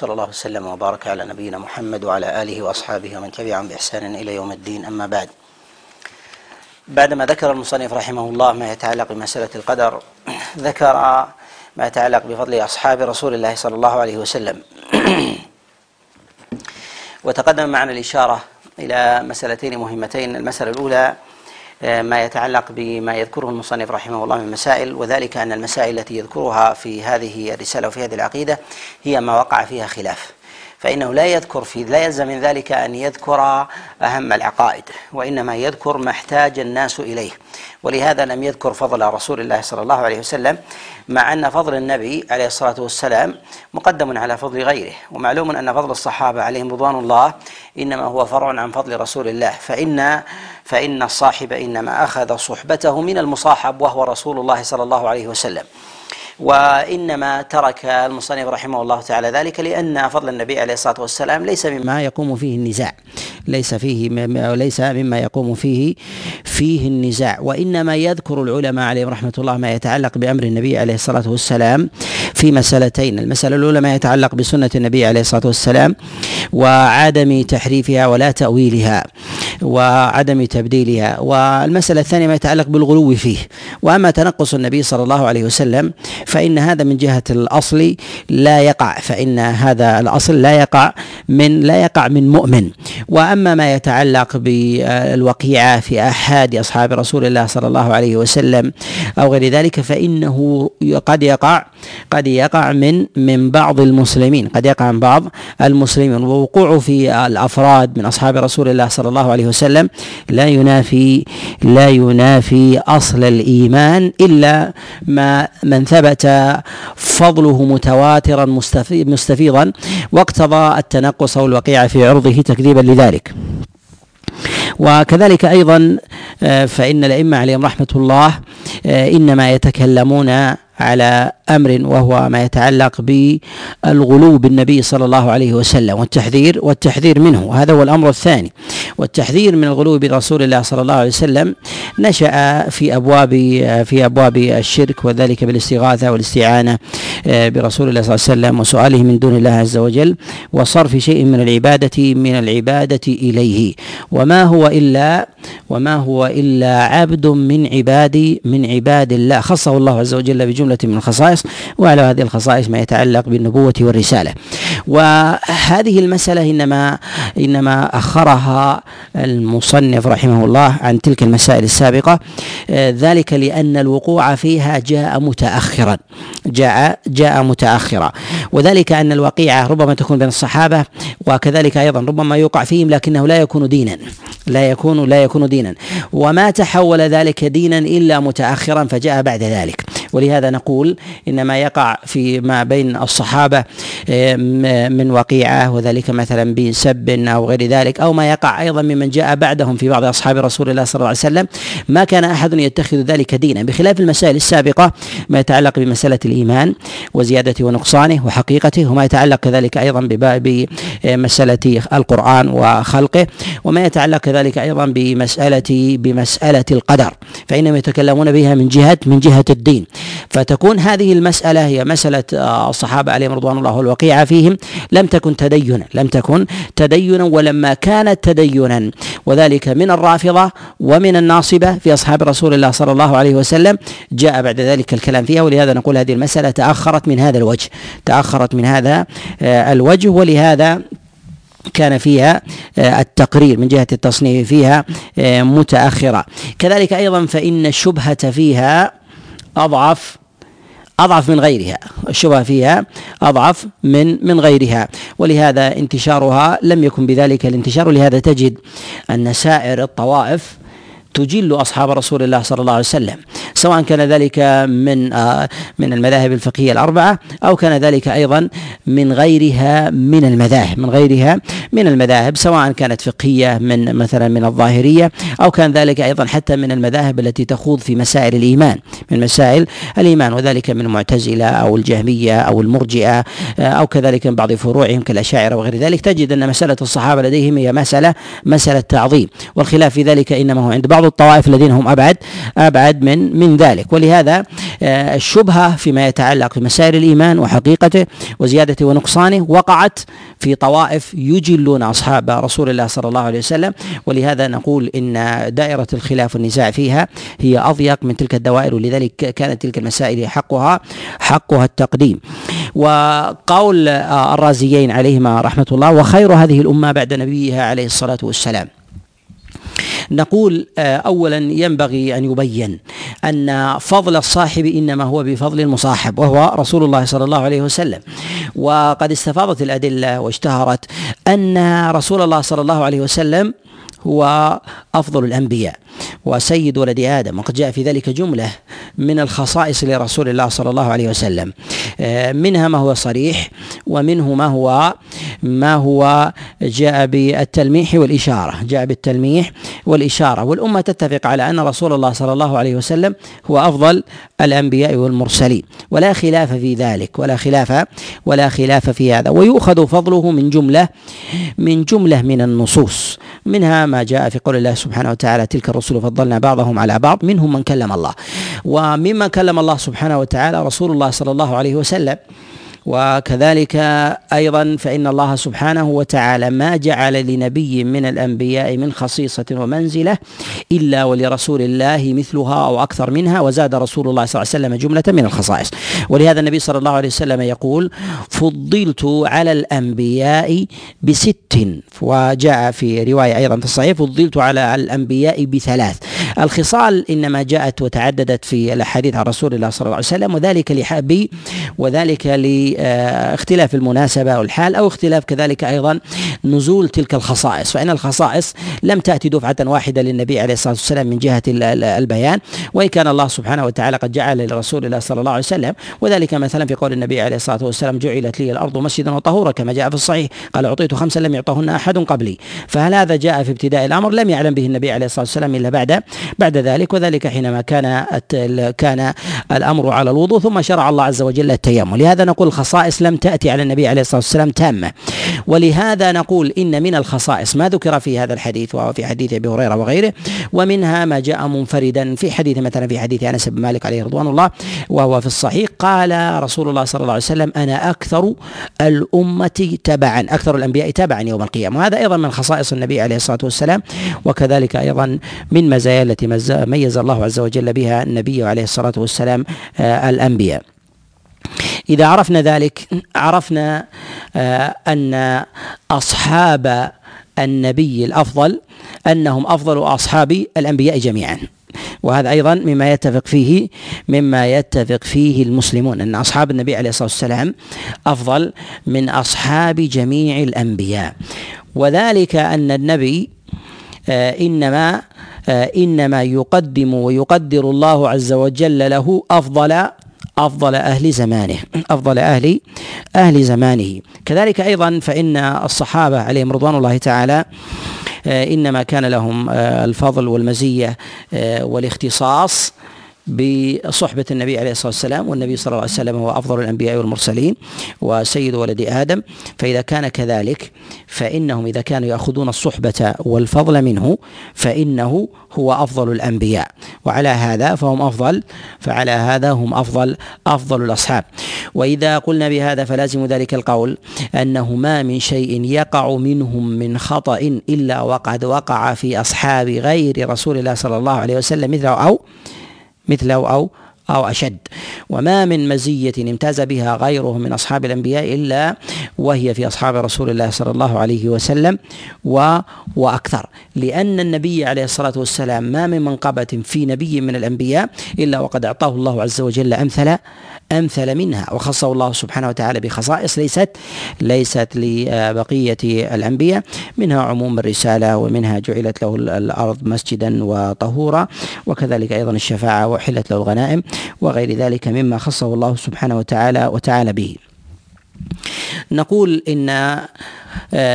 وصلى الله وسلم وبارك على نبينا محمد وعلى آله وأصحابه ومن تبعهم بإحسان إلى يوم الدين أما بعد. بعدما ذكر المصنف رحمه الله ما يتعلق بمسألة القدر ذكر ما يتعلق بفضل أصحاب رسول الله صلى الله عليه وسلم. وتقدم معنا الإشارة إلى مسألتين مهمتين، المسألة الأولى ما يتعلق بما يذكره المصنف رحمه الله من مسائل وذلك أن المسائل التي يذكرها في هذه الرسالة وفي هذه العقيدة هي ما وقع فيها خلاف. فإنه لا يذكر في لا يلزم من ذلك أن يذكر أهم العقائد وإنما يذكر ما احتاج الناس إليه. ولهذا لم يذكر فضل رسول الله صلى الله عليه وسلم مع أن فضل النبي عليه الصلاة والسلام مقدم على فضل غيره. ومعلوم أن فضل الصحابة عليهم رضوان الله إنما هو فرع عن فضل رسول الله. فان فإن الصاحب إنما أخذ صحبته من المصاحب وهو رسول الله صلى الله عليه وسلم. وإنما ترك المصنف رحمه الله تعالى ذلك لأن فضل النبي عليه الصلاة والسلام ليس مما يقوم فيه النزاع. ليس فيه ليس مما يقوم فيه فيه النزاع. وإنما يذكر العلماء عليهم رحمة الله ما يتعلق بأمر النبي عليه الصلاة والسلام في مسالتين. المسألة الأولى ما يتعلق بسنة النبي عليه الصلاة والسلام وعدم تحريفها ولا تأويلها وعدم تبديلها. والمسألة الثانية ما يتعلق بالغلو فيه. وأما تنقص النبي صلى الله عليه وسلم فإن هذا من جهة الأصل لا يقع. فإن هذا الأصل لا يقع من لا يقع من مؤمن. وأما ما يتعلق بالوقيعة في أحد أصحاب رسول الله صلى الله عليه وسلم أو غير ذلك فإنه قد يقع قد يقع من من بعض المسلمين. قد يقع من بعض المسلمين. ووقوعه في الأفراد من أصحاب رسول الله صلى الله عليه وسلم لا ينافي لا ينافي أصل الإيمان إلا ما من ثبت فضله متواترا مستفيضا واقتضى التنقص أو الوقيع في عرضه تكذيبا لذلك. وكذلك أيضا آه، فإن الأئمة عليهم رحمة الله آه، إنما يتكلمون على أمر وهو ما يتعلق بالغلو بالنبي صلى الله عليه وسلم والتحذير والتحذير منه. وهذا هو الأمر الثاني. والتحذير من الغلو برسول الله صلى الله عليه وسلم نشأ في ابواب في أبواب الشرك وذلك بالاستغاثة والاستعانة آه، برسول الله صلى الله عليه وسلم وسؤاله من دون الله عز وجل وصرف شيء من العباده من العبادة إليه. وما هو الا وما هو إلا عبد من عباد من عباد الله خصه الله عز وجل بجملة جملة من الخصائص وعلى هذه الخصائص ما يتعلق بالنبوة والرسالة. وهذه المسألة إنما إنما أخرها المصنف رحمه الله عن تلك المسائل السابقة ذلك لأن الوقوع فيها جاء متأخرا جاء جاء متأخرا. وذلك أن الوقيعة ربما تكون بين الصحابة وكذلك أيضا ربما يوقع فيهم لكنه لا يكون دينا لا يكون لا يكون دينا. وما تحول ذلك دينا إلا متأخرا فجاء بعد ذلك. ولهذا نقول إن ما يقع في ما بين الصحابة من وقيعة وذلك مثلا بسب أو غير ذلك أو ما يقع أيضا ممن جاء بعدهم في بعض أصحاب رسول الله صلى الله عليه وسلم. ما كان أحد يتخذ ذلك دينا. بخلاف المسائل السابقة ما يتعلق بمسألة الإيمان وزيادته ونقصانه وحقيقته وما يتعلق كذلك أيضا بمسألة القرآن وخلقه وما يتعلق كذلك أيضا بمسألة بمسألة القدر. فإنهم يتكلمون بها من جهة من جهة الدين. فتكون هذه المسألة هي مسألة آه، الصحابة عليهم رضوان الله والوقيعة فيهم لم تكن تدينا لم تكن تدينا ولما كانت تدينا. وذلك من الرافضة ومن الناصبة في أصحاب رسول الله صلى الله عليه وسلم. جاء بعد ذلك الكلام فيها ولهذا نقول هذه المسألة تأخرت من هذا الوجه تأخرت من هذا آه، الوجه. ولهذا كان فيها آه، التقرير من جهة التصنيف فيها متأخرة. كذلك أيضا فإن الشبهة فيها أضعف أضعف من غيرها. الشبهة فيها أضعف من من غيرها. ولهذا انتشارها لم يكن بذلك الانتشار. ولهذا تجد أن سائر الطوائف تجل أصحاب رسول الله صلى الله عليه وسلم سواء كان ذلك من آه، من المذاهب الفقهية الأربعة أو كان ذلك أيضا من غيرها من المذاهب من غيرها من المذاهب سواء كانت فقهية من مثلا من الظاهرية أو كان ذلك أيضا حتى من المذاهب التي تخوض في مسائل الإيمان من مسائل الإيمان وذلك من المعتزلة أو الجهمية أو المرجئة آه، أو كذلك من بعض فروعهم كالأشاعرة وغير ذلك تجد أن مسألة الصحابة لديهم هي مسألة مسألة تعظيم والخلاف في ذلك إنما هو عند بعض وبعض الطوائف الذين هم أبعد أبعد من من ذلك. ولهذا آه، الشبهة فيما يتعلق بمسائل الإيمان وحقيقته وزيادته ونقصانه وقعت في طوائف يجلون أصحاب رسول الله صلى الله عليه وسلم. ولهذا نقول إن دائرة الخلاف والنزاع فيها هي أضيق من تلك الدوائر ولذلك كانت تلك المسائل حقها حقها التقديم. وقول الرازيين عليهما رحمة الله وخير هذه الأمة بعد نبيها عليه الصلاة والسلام. نقول آه، اولا ينبغي أن يبين أن فضل الصاحب إنما هو بفضل المصاحب وهو رسول الله صلى الله عليه وسلم. وقد استفاضت الأدلة واشتهرت أن رسول الله صلى الله عليه وسلم هو أفضل الأنبياء وسيد ولد آدم وقد جاء في ذلك جملة من الخصائص لرسول الله صلى الله عليه وسلم. آه، منها ما هو صريح ومنه ما هو ما هو جاء بالتلميح والإشارة. جاء بالتلميح والإشارة. والأمة تتفق على أن رسول الله صلى الله عليه وسلم هو أفضل الأنبياء والمرسلين. ولا خلاف في ذلك ولا خلاف ولا خلاف في هذا. ويؤخذ فضله من جملة من جملة من النصوص. منها ما جاء في قول الله سبحانه وتعالى تلك الرسل فضلنا بعضهم على بعض منهم من كلم الله. ومما كلم الله سبحانه وتعالى رسول الله صلى الله عليه وسلم. وكذلك أيضا فإن الله سبحانه وتعالى ما جعل لنبي من الأنبياء من خصيصة ومنزلة إلا ولرسول الله مثلها أو أكثر منها وزاد رسول الله صلى الله عليه وسلم جملة من الخصائص. ولهذا النبي صلى الله عليه وسلم يقول فضلت على الأنبياء بست وجاء في رواية أيضا في الصحيح فضلت على الأنبياء بثلاث الخصال إنما جاءت وتعددت في الأحاديث عن رسول الله صلى الله عليه وسلم وذلك لحبي وذلك لاختلاف المناسبة والحال أو اختلاف كذلك أيضا نزول تلك الخصائص. فإن الخصائص لم تأتي دفعة واحدة للنبي عليه الصلاة والسلام من جهة البيان وإن كان الله سبحانه وتعالى قد جعل لرسول الله صلى الله عليه وسلم وذلك مثلا في قول النبي عليه الصلاة والسلام جعلت لي الأرض مسجدا وطهورا كما جاء في الصحيح. قال أعطيت خمسا لم يعطهن أحد قبلي. فهل هذا جاء في ابتداء الأمر؟ لم يعلم به النبي عليه الصلاة والسلام إلا بعد بعد ذلك وذلك حينما كان كان الأمر على الوضوء ثم شرع الله عز وجل التيمم. لهذا نقول الخصائص لم تأتي على النبي عليه الصلاة والسلام تامة. ولهذا نقول إن من الخصائص ما ذكر في هذا الحديث وهو في حديث أبي هريرة وغيره ومنها ما جاء منفردا في حديث مثلا في حديث أنس بن مالك عليه رضوان الله وهو في الصحيح قال رسول الله صلى الله عليه وسلم أنا أكثر الأمة تبعا أكثر الأنبياء تبعا يوم القيامة. وهذا أيضا من خصائص النبي عليه الصلاة والسلام وكذلك أيضا من مزايا التي ميز الله عز وجل بها النبي عليه الصلاة والسلام آه، الانبياء إذا عرفنا ذلك عرفنا آه، أن أصحاب النبي الأفضل أنهم أفضل أصحاب الأنبياء جميعا. وهذا أيضا مما يتفق فيه مما يتفق فيه المسلمون أن أصحاب النبي عليه الصلاة والسلام أفضل من أصحاب جميع الأنبياء. وذلك أن النبي آه، إنما آه، إنما يقدم ويقدر الله عز وجل له أفضل أفضل أهل زمانه أفضل أهل أهل زمانه. كذلك أيضا فإن الصحابة عليهم رضوان الله تعالى آه، إنما كان لهم آه، الفضل والمزية آه، والاختصاص بصحبة النبي عليه الصلاة والسلام والنبي صلى الله عليه وسلم هو أفضل الأنبياء والمرسلين وسيد ولد آدم. فإذا كان كذلك فإنهم إذا كانوا يأخذون الصحبة والفضل منه فإنه هو أفضل الأنبياء. وعلى هذا فهم أفضل فعلى هذا هم أفضل أفضل الأصحاب. وإذا قلنا بهذا فلازم ذلك القول أنه ما من شيء يقع منهم من خطأ إلا وقد وقع في أصحاب غير رسول الله صلى الله عليه وسلم مثله أو مثله أو أو أشد. وما من مزية امتاز بها غيره من أصحاب الأنبياء إلا وهي في أصحاب رسول الله صلى الله عليه وسلم و وأكثر. لأن النبي عليه الصلاة والسلام ما من منقبة في نبي من الأنبياء إلا وقد أعطاه الله عز وجل أمثل أمثل منها وخصه الله سبحانه وتعالى بخصائص ليست ليست لبقية الأنبياء. منها عموم الرسالة ومنها جعلت له الأرض مسجدا وطهورا وكذلك أيضا الشفاعة وحلت له الغنائم. وغير ذلك مما خصه الله سبحانه وتعالى وتعالى به. نقول إن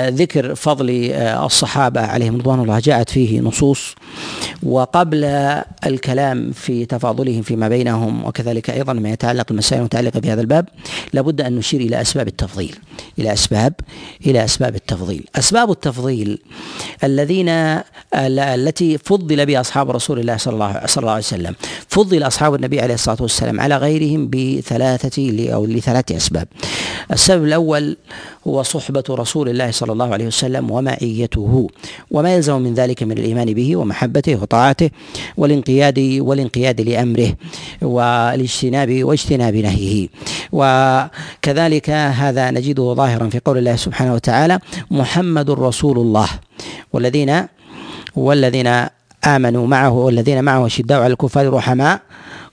ذكر فضل آه، الصحابة عليهم رضوان الله جاءت فيه نصوص. وقبل الكلام في تفاضلهم فيما بينهم وكذلك أيضا ما يتعلق المسائل المتعلقة بهذا الباب لابد أن نشير إلى أسباب التفضيل. إلى أسباب إلى أسباب التفضيل. أسباب التفضيل الذين التي فضل بها أصحاب رسول الله صلى الله صلى الله عليه وسلم. فضل أصحاب النبي عليه الصلاة والسلام على غيرهم بثلاثة أو لثلاث أسباب. السبب الأول هو صحبة رسول الله صلى الله عليه وسلم ومعيته. وما يلزم من ذلك من الإيمان به ومحبته وطاعته والانقياد والانقياد لأمره والاجتناب واجتناب نهيه. وكذلك هذا نجده ظاهرا في قول الله سبحانه وتعالى محمد رسول الله والذين والذين آمنوا معه والذين معه شداء على الكفار رحماء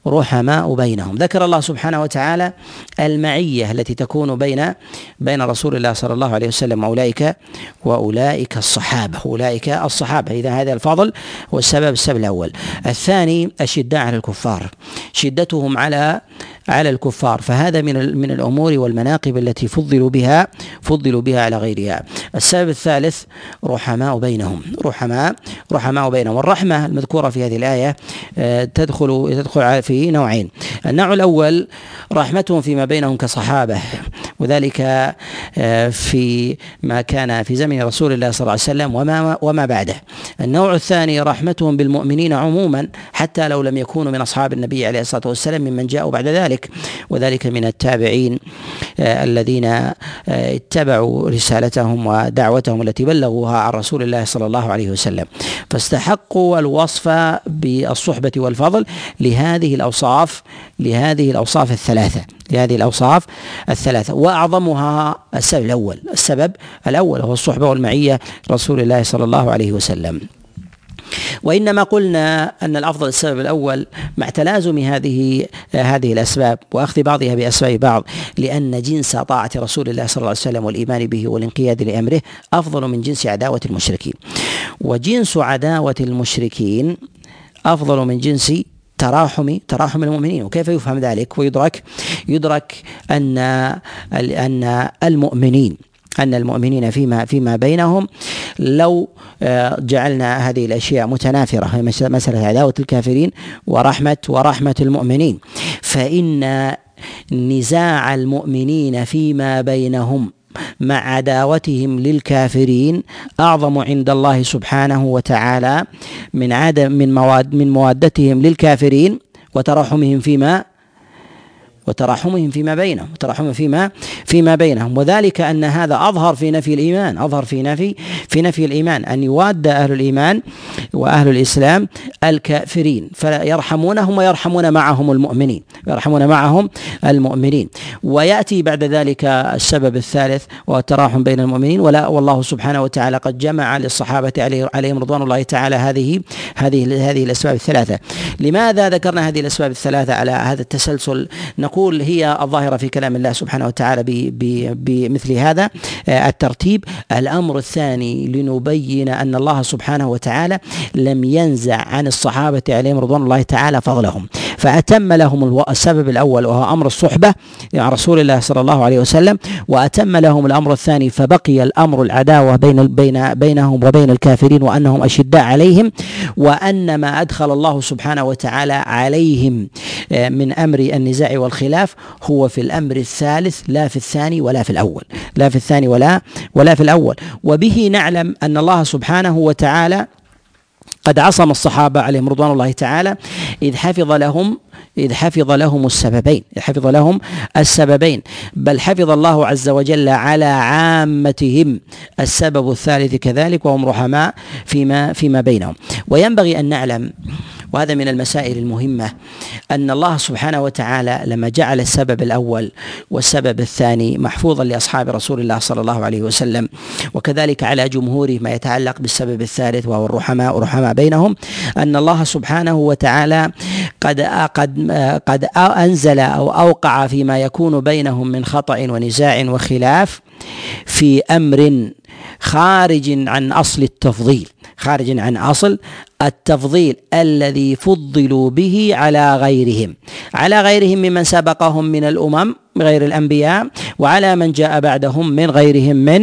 رحماء بينهم. ذكر الله سبحانه وتعالى المعية التي تكون بين بين رسول الله صلى الله عليه وسلم وأولئك وأولئك الصحابة. أولئك الصحابة. إذا هذا الفضل هو السبب الأول. الثاني الشداء على الكفار. شدتهم على على الكفار. فهذا من من الأمور والمناقب التي فضلوا بها فضلوا بها على غيرها. السبب الثالث رحماء بينهم. رحماء رحماء بينهم. والرحمة المذكورة في هذه الآية آه، تدخل تدخل في نوعين. النوع الأول رحمتهم فيما بينهم كصحابة وذلك آه، في ما كان في زمن رسول الله صلى الله عليه وسلم وما وما بعده. النوع الثاني رحمتهم بالمؤمنين عموما حتى لو لم يكونوا من أصحاب النبي عليه الصلاة والسلام ممن جاءوا بعد ذلك. وذلك من التابعين آه، الذين آه، اتبعوا رسالتهم ودعوتهم التي بلغوها عن رسول الله صلى الله عليه وسلم. فاستحقوا الوصف بالصحبة والفضل لهذه الأوصاف لهذه الأوصاف الثلاثة لهذه الأوصاف الثلاثة. وأعظمها السبب الأول السبب الأول هو الصحبة والمعية رسول الله صلى الله عليه وسلم. وإنما قلنا أن الأفضل السبب الأول مع تلازم هذه هذه الأسباب واخذ بعضها بأسباب بعض لأن جنس طاعة رسول الله صلى الله عليه وسلم والإيمان به والانقياد لأمره أفضل من جنس عداوة المشركين. وجنس عداوة المشركين أفضل من جنس تراحم تراحم المؤمنين. وكيف يفهم ذلك؟ ويدرك يدرك أن أن المؤمنين أن المؤمنين فيما فيما بينهم لو آه، جعلنا هذه الأشياء متنافرة هي مسألة عداوة الكافرين ورحمة ورحمة المؤمنين. فإن نزاع المؤمنين فيما بينهم مع عداوتهم للكافرين أعظم عند الله سبحانه وتعالى من عدم من مواد من موادتهم للكافرين وترحمهم فيما وتراحمهم فيما بينهم وتراحمهم فيما فيما بينهم. وذلك أن هذا أظهر في نفي الإيمان أظهر في نفي في نفي الإيمان أن يواد أهل الإيمان وأهل الإسلام الكافرين. فيرحمونهم ويرحمون معهم المؤمنين يرحمون معهم المؤمنين. ويأتي بعد ذلك السبب الثالث وهو التراحم بين المؤمنين. ولا والله سبحانه وتعالى قد جمع للصحابة عليهم رضوان الله تعالى هذه هذه هذه الأسباب الثلاثة. لماذا ذكرنا هذه الأسباب الثلاثة على هذا التسلسل؟ نقول هي الظاهرة في كلام الله سبحانه وتعالى بمثل هذا. آه، الترتيب. الأمر الثاني لنبين أن الله سبحانه وتعالى لم ينزع عن الصحابة عليهم رضوان الله تعالى فضلهم. فأتم لهم السبب الأول وهو أمر الصحبة مع رسول الله صلى الله عليه وسلم وأتم لهم الأمر الثاني فبقي الأمر العداوة بين بين بينهم وبين الكافرين وأنهم أشداء عليهم وأن ما أدخل الله سبحانه وتعالى عليهم آه، من أمر النزاع والخلاف هو في الأمر الثالث لا في الثاني ولا في الأول. لا في الثاني ولا ولا في الأول. وبه نعلم أن الله سبحانه وتعالى قد عصم الصحابة عليهم رضوان الله تعالى إذ حفظ لهم إذ حفظ لهم السببين إذ حفظ لهم السببين. بل حفظ الله عز وجل على عامتهم. السبب الثالث كذلك وهم رحماء فيما فيما بينهم. وينبغي أن نعلم وهذا من المسائل المهمة أن الله سبحانه وتعالى لما جعل السبب الأول والسبب الثاني محفوظا لأصحاب رسول الله صلى الله عليه وسلم وكذلك على جمهوره ما يتعلق بالسبب الثالث وهو الرحماء ورحماء بينهم أن الله سبحانه وتعالى قد قد قد أنزل أو أوقع فيما يكون بينهم من خطأ ونزاع وخلاف في أمر خارج عن أصل التفضيل. خارج عن أصل التفضيل الذي فضلوا به على غيرهم. على غيرهم ممن سبقهم من الأمم غير الأنبياء وعلى من جاء بعدهم من غيرهم من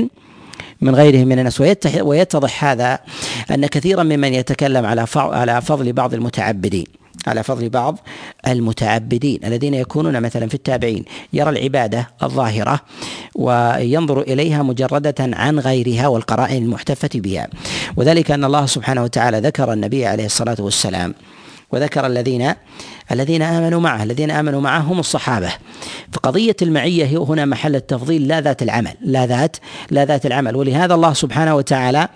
من غيرهم من الناس. ويتضح هذا أن كثيرا ممن يتكلم على على فضل بعض المتعبدين. على فضل بعض المتعبدين الذين يكونون مثلا في التابعين. يرى العبادة الظاهرة وينظر إليها مجردة عن غيرها والقرائن المحتفة بها. وذلك أن الله سبحانه وتعالى ذكر النبي عليه الصلاة والسلام. وذكر الذين الذين آمنوا معه الذين آمنوا معه هم الصحابة. فقضية المعية هنا محل التفضيل لا ذات العمل لا ذات لا ذات العمل. ولهذا الله سبحانه وتعالى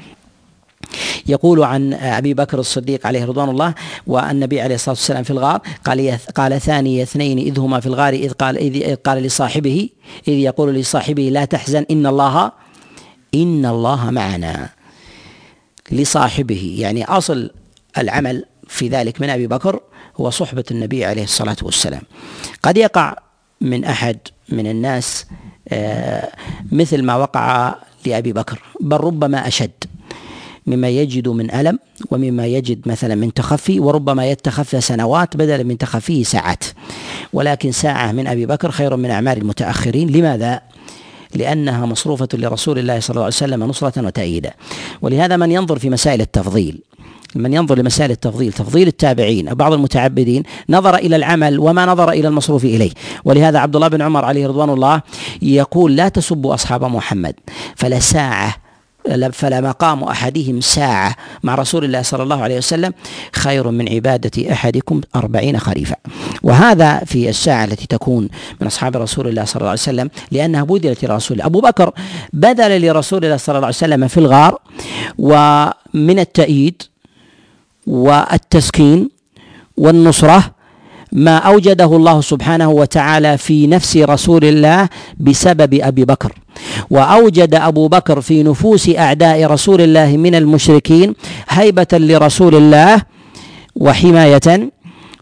يقول عن أبي بكر الصديق عليه رضوان الله والنبي عليه الصلاة والسلام في الغار قال قال ثاني اثنين إذ هما في الغار إذ قال إذ قال لصاحبه إذ يقول لصاحبه لا تحزن إن الله إن الله معنا. لصاحبه يعني أصل العمل في ذلك من أبي بكر هو صحبة النبي عليه الصلاة والسلام. قد يقع من أحد من الناس آه، مثل ما وقع لأبي بكر بل ربما أشد. مما يجد من ألم ومما يجد مثلا من تخفي وربما يتخفى سنوات بدلا من تخفيه ساعات. ولكن ساعة من أبي بكر خير من أعمال المتأخرين. لماذا؟ لأنها مصروفة لرسول الله صلى الله عليه وسلم نصرة وتأييدا. ولهذا من ينظر في مسائل التفضيل من ينظر لمسائل التفضيل تفضيل التابعين أو بعض المتعبدين نظر إلى العمل وما نظر إلى المصروف إليه. ولهذا عبد الله بن عمر عليه رضوان الله يقول لا تسبوا أصحاب محمد فلا ساعة فلا مقام أحدهم ساعة مع رسول الله صلى الله عليه وسلم. خير من عبادة أحدكم أربعين خريفا. وهذا في الساعة التي تكون من أصحاب رسول الله صلى الله عليه وسلم لأنها بذلت لرسول أبو بكر بذل لرسول الله صلى الله عليه وسلم في الغار ومن التأييد والتسكين والنصرة ما أوجده الله سبحانه وتعالى في نفس رسول الله بسبب أبي بكر. وأوجد أبو بكر في نفوس أعداء رسول الله من المشركين هيبة لرسول الله وحمايه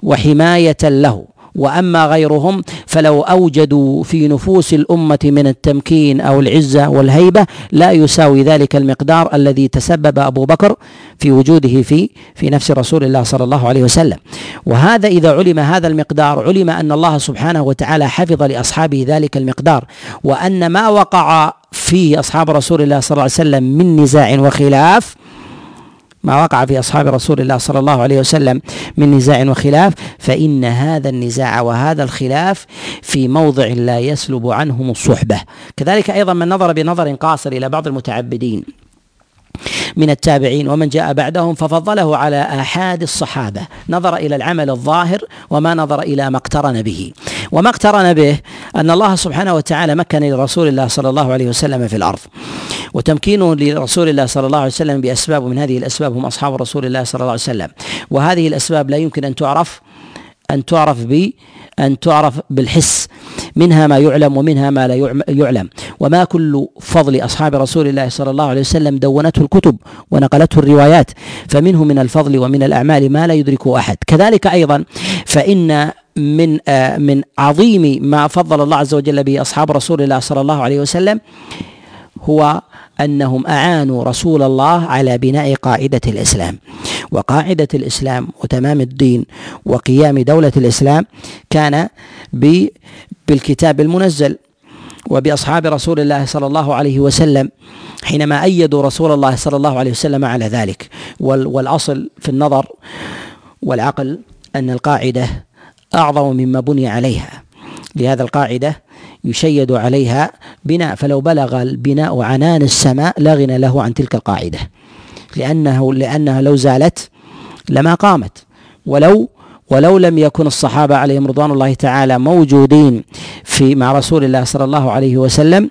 وحماية له. وأما غيرهم فلو أوجدوا في نفوس الأمة من التمكين أو العزة والهيبة لا يساوي ذلك المقدار الذي تسبب أبو بكر في وجوده في في نفس رسول الله صلى الله عليه وسلم. وهذا إذا علم هذا المقدار علم أن الله سبحانه وتعالى حفظ لأصحابه ذلك المقدار. وأن ما وقع فيه أصحاب رسول الله صلى الله عليه وسلم من نزاع وخلاف ما وقع في أصحاب رسول الله صلى الله عليه وسلم من نزاع وخلاف فإن هذا النزاع وهذا الخلاف في موضع لا يسلب عنهم الصحبة. كذلك أيضا من نظر بنظر قاصر إلى بعض المتعبدين. من التابعين ومن جاء بعدهم ففضله على آحاد الصحابة. نظر إلى العمل الظاهر وما نظر إلى ما اقترن به. وما اقترن به أن الله سبحانه وتعالى مكن لرسول الله صلى الله عليه وسلم في الأرض. وتمكينه لرسول الله صلى الله عليه وسلم بأسباب ومن هذه الأسباب هم أصحاب رسول الله صلى الله عليه وسلم. وهذه الأسباب لا يمكن أن تعرف أن تعرف ب أن تعرف بالحس منها ما يعلم ومنها ما لا يعلم. وما كل فضل أصحاب رسول الله صلى الله عليه وسلم دونته الكتب ونقلته الروايات فمنه من الفضل ومن الأعمال ما لا يدركه أحد. كذلك أيضا فإن من آه، من عظيم ما فضل الله عز وجل به أصحاب رسول الله صلى الله عليه وسلم هو أنهم أعانوا رسول الله على بناء قاعدة الإسلام. وقاعدة الإسلام وتمام الدين وقيام دولة الإسلام كان بالكتاب المنزل وبأصحاب رسول الله صلى الله عليه وسلم حينما أيدوا رسول الله صلى الله عليه وسلم على ذلك. والأصل في النظر والعقل أن القاعدة أعظم مما بني عليها. لهذا القاعدة يشيد عليها بناء فلو بلغ البناء عنان السماء لا غنى له عن تلك القاعدة. لأنه لأنها لو زالت لما قامت. ولو ولو لم يكن الصحابة عليهم رضوان الله تعالى موجودين في مع رسول الله صلى الله عليه وسلم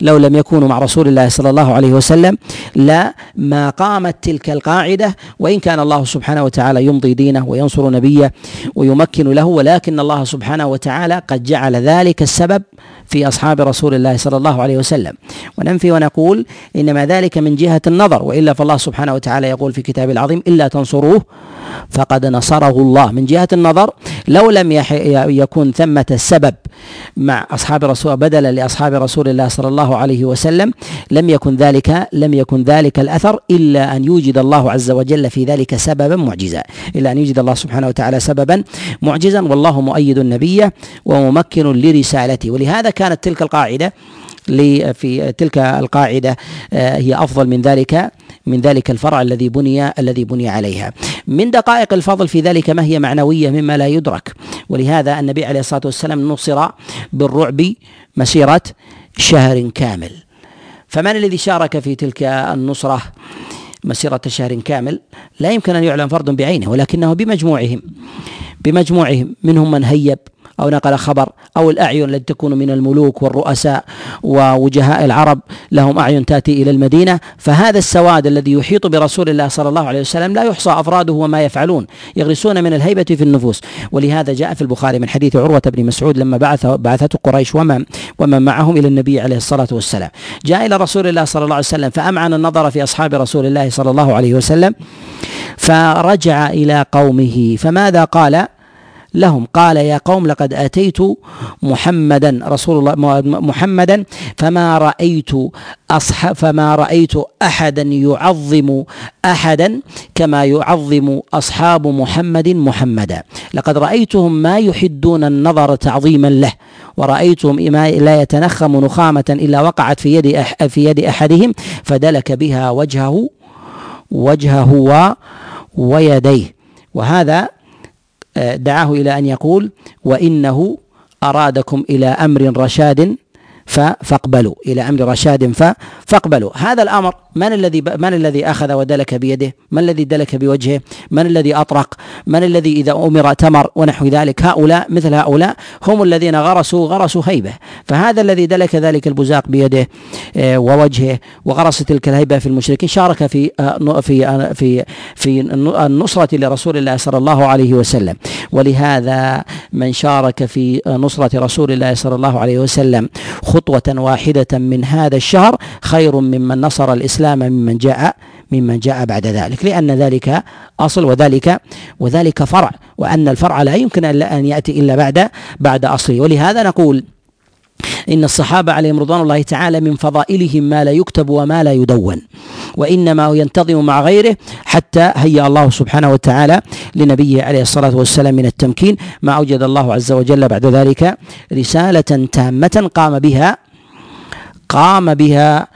لو لم يكونوا مع رسول الله صلى الله عليه وسلم لا ما قامت تلك القاعدة. وإن كان الله سبحانه وتعالى يمضي دينه وينصر نبيه ويمكن له ولكن الله سبحانه وتعالى قد جعل ذلك السبب في أصحاب رسول الله صلى الله عليه وسلم. وننفي ونقول إنما ذلك من جهة النظر وإلا فالله سبحانه وتعالى يقول في كتابه العظيم إلا تنصروه فقد نصره الله. من جهة النظر لو لم يكن ثمة السبب مع أصحاب رسول بدلا لأصحاب رسول الله صلى الله عليه وسلم لم يكن ذلك لم يكن ذلك الأثر إلا أن يوجد الله عز وجل في ذلك سببا معجزا. إلا أن يوجد الله سبحانه وتعالى سببا معجزا والله مؤيد النبي وممكن لرسالته. ولهذا كانت تلك القاعدة في تلك القاعدة آه، هي أفضل من ذلك. من ذلك الفرع الذي بني الذي بني عليها. من دقائق الفضل في ذلك ما هي معنوية مما لا يدرك. ولهذا النبي عليه الصلاة والسلام نصر بالرعب مسيرة شهر كامل. فمن الذي شارك في تلك النصرة مسيرة شهر كامل؟ لا يمكن أن يعلم فرد بعينه ولكنه بمجموعهم بمجموعهم منهم من هيب أو نقل خبر أو الأعين التي تكون من الملوك والرؤساء ووجهاء العرب. لهم أعين تأتي إلى المدينة. فهذا السواد الذي يحيط برسول الله صلى الله عليه وسلم لا يحصى أفراده وما يفعلون يغرسون من الهيبة في النفوس. ولهذا جاء في البخاري من حديث عروة بن مسعود لما بعث بعثته قريش ومن ومن معهم إلى النبي عليه الصلاة والسلام. جاء إلى رسول الله صلى الله عليه وسلم فأمعن النظر في أصحاب رسول الله صلى الله عليه وسلم فرجع إلى قومه. فماذا قال؟ لهم. قال يا قوم لقد آتيت محمدا رسول الله محمدا فما رأيت أصحاب فما رأيت احدا يعظم احدا كما يعظم أصحاب محمد محمدا. لقد رأيتهم ما يحدون النظر تعظيما له ورأيتهم لا يتنخم نخامة إلا وقعت في يد في يد أحدهم فدلك بها وجهه وجهه ويديه. وهذا دعاه إلى أن يقول وإنه أرادكم إلى أمر رشاد فاقبلوا إلى أمر رشاد فاقبلوا هذا الأمر من الذي من الذي أخذ ودلك بيده؟ من الذي دلك بوجهه؟ من الذي أطرق؟ من الذي إذا أمر تمر ونحو ذلك؟ هؤلاء مثل هؤلاء هم الذين غرسوا غرسوا هيبة، فهذا الذي دلك ذلك البزاق بيده آه، ووجهه وغرس تلك الهيبة في المشركين شارك في آه، في آه، في في النصرة لرسول الله صلى الله عليه وسلم، ولهذا من شارك في نصرة رسول الله صلى الله عليه وسلم خطوة واحدة من هذا الشهر خير ممن نصر الإسلام ممن جاء ممن جاء بعد ذلك. لأن ذلك أصل وذلك وذلك فرع وأن الفرع لا يمكن أن يأتي إلا بعد بعد أصله. ولهذا نقول إن الصحابة عليهم رضوان الله تعالى من فضائلهم ما لا يكتب وما لا يدون وإنما ينتظم مع غيره حتى هيأ الله سبحانه وتعالى لنبيه عليه الصلاة والسلام من التمكين ما أوجد الله عز وجل بعد ذلك رسالة تامة قام بها قام بها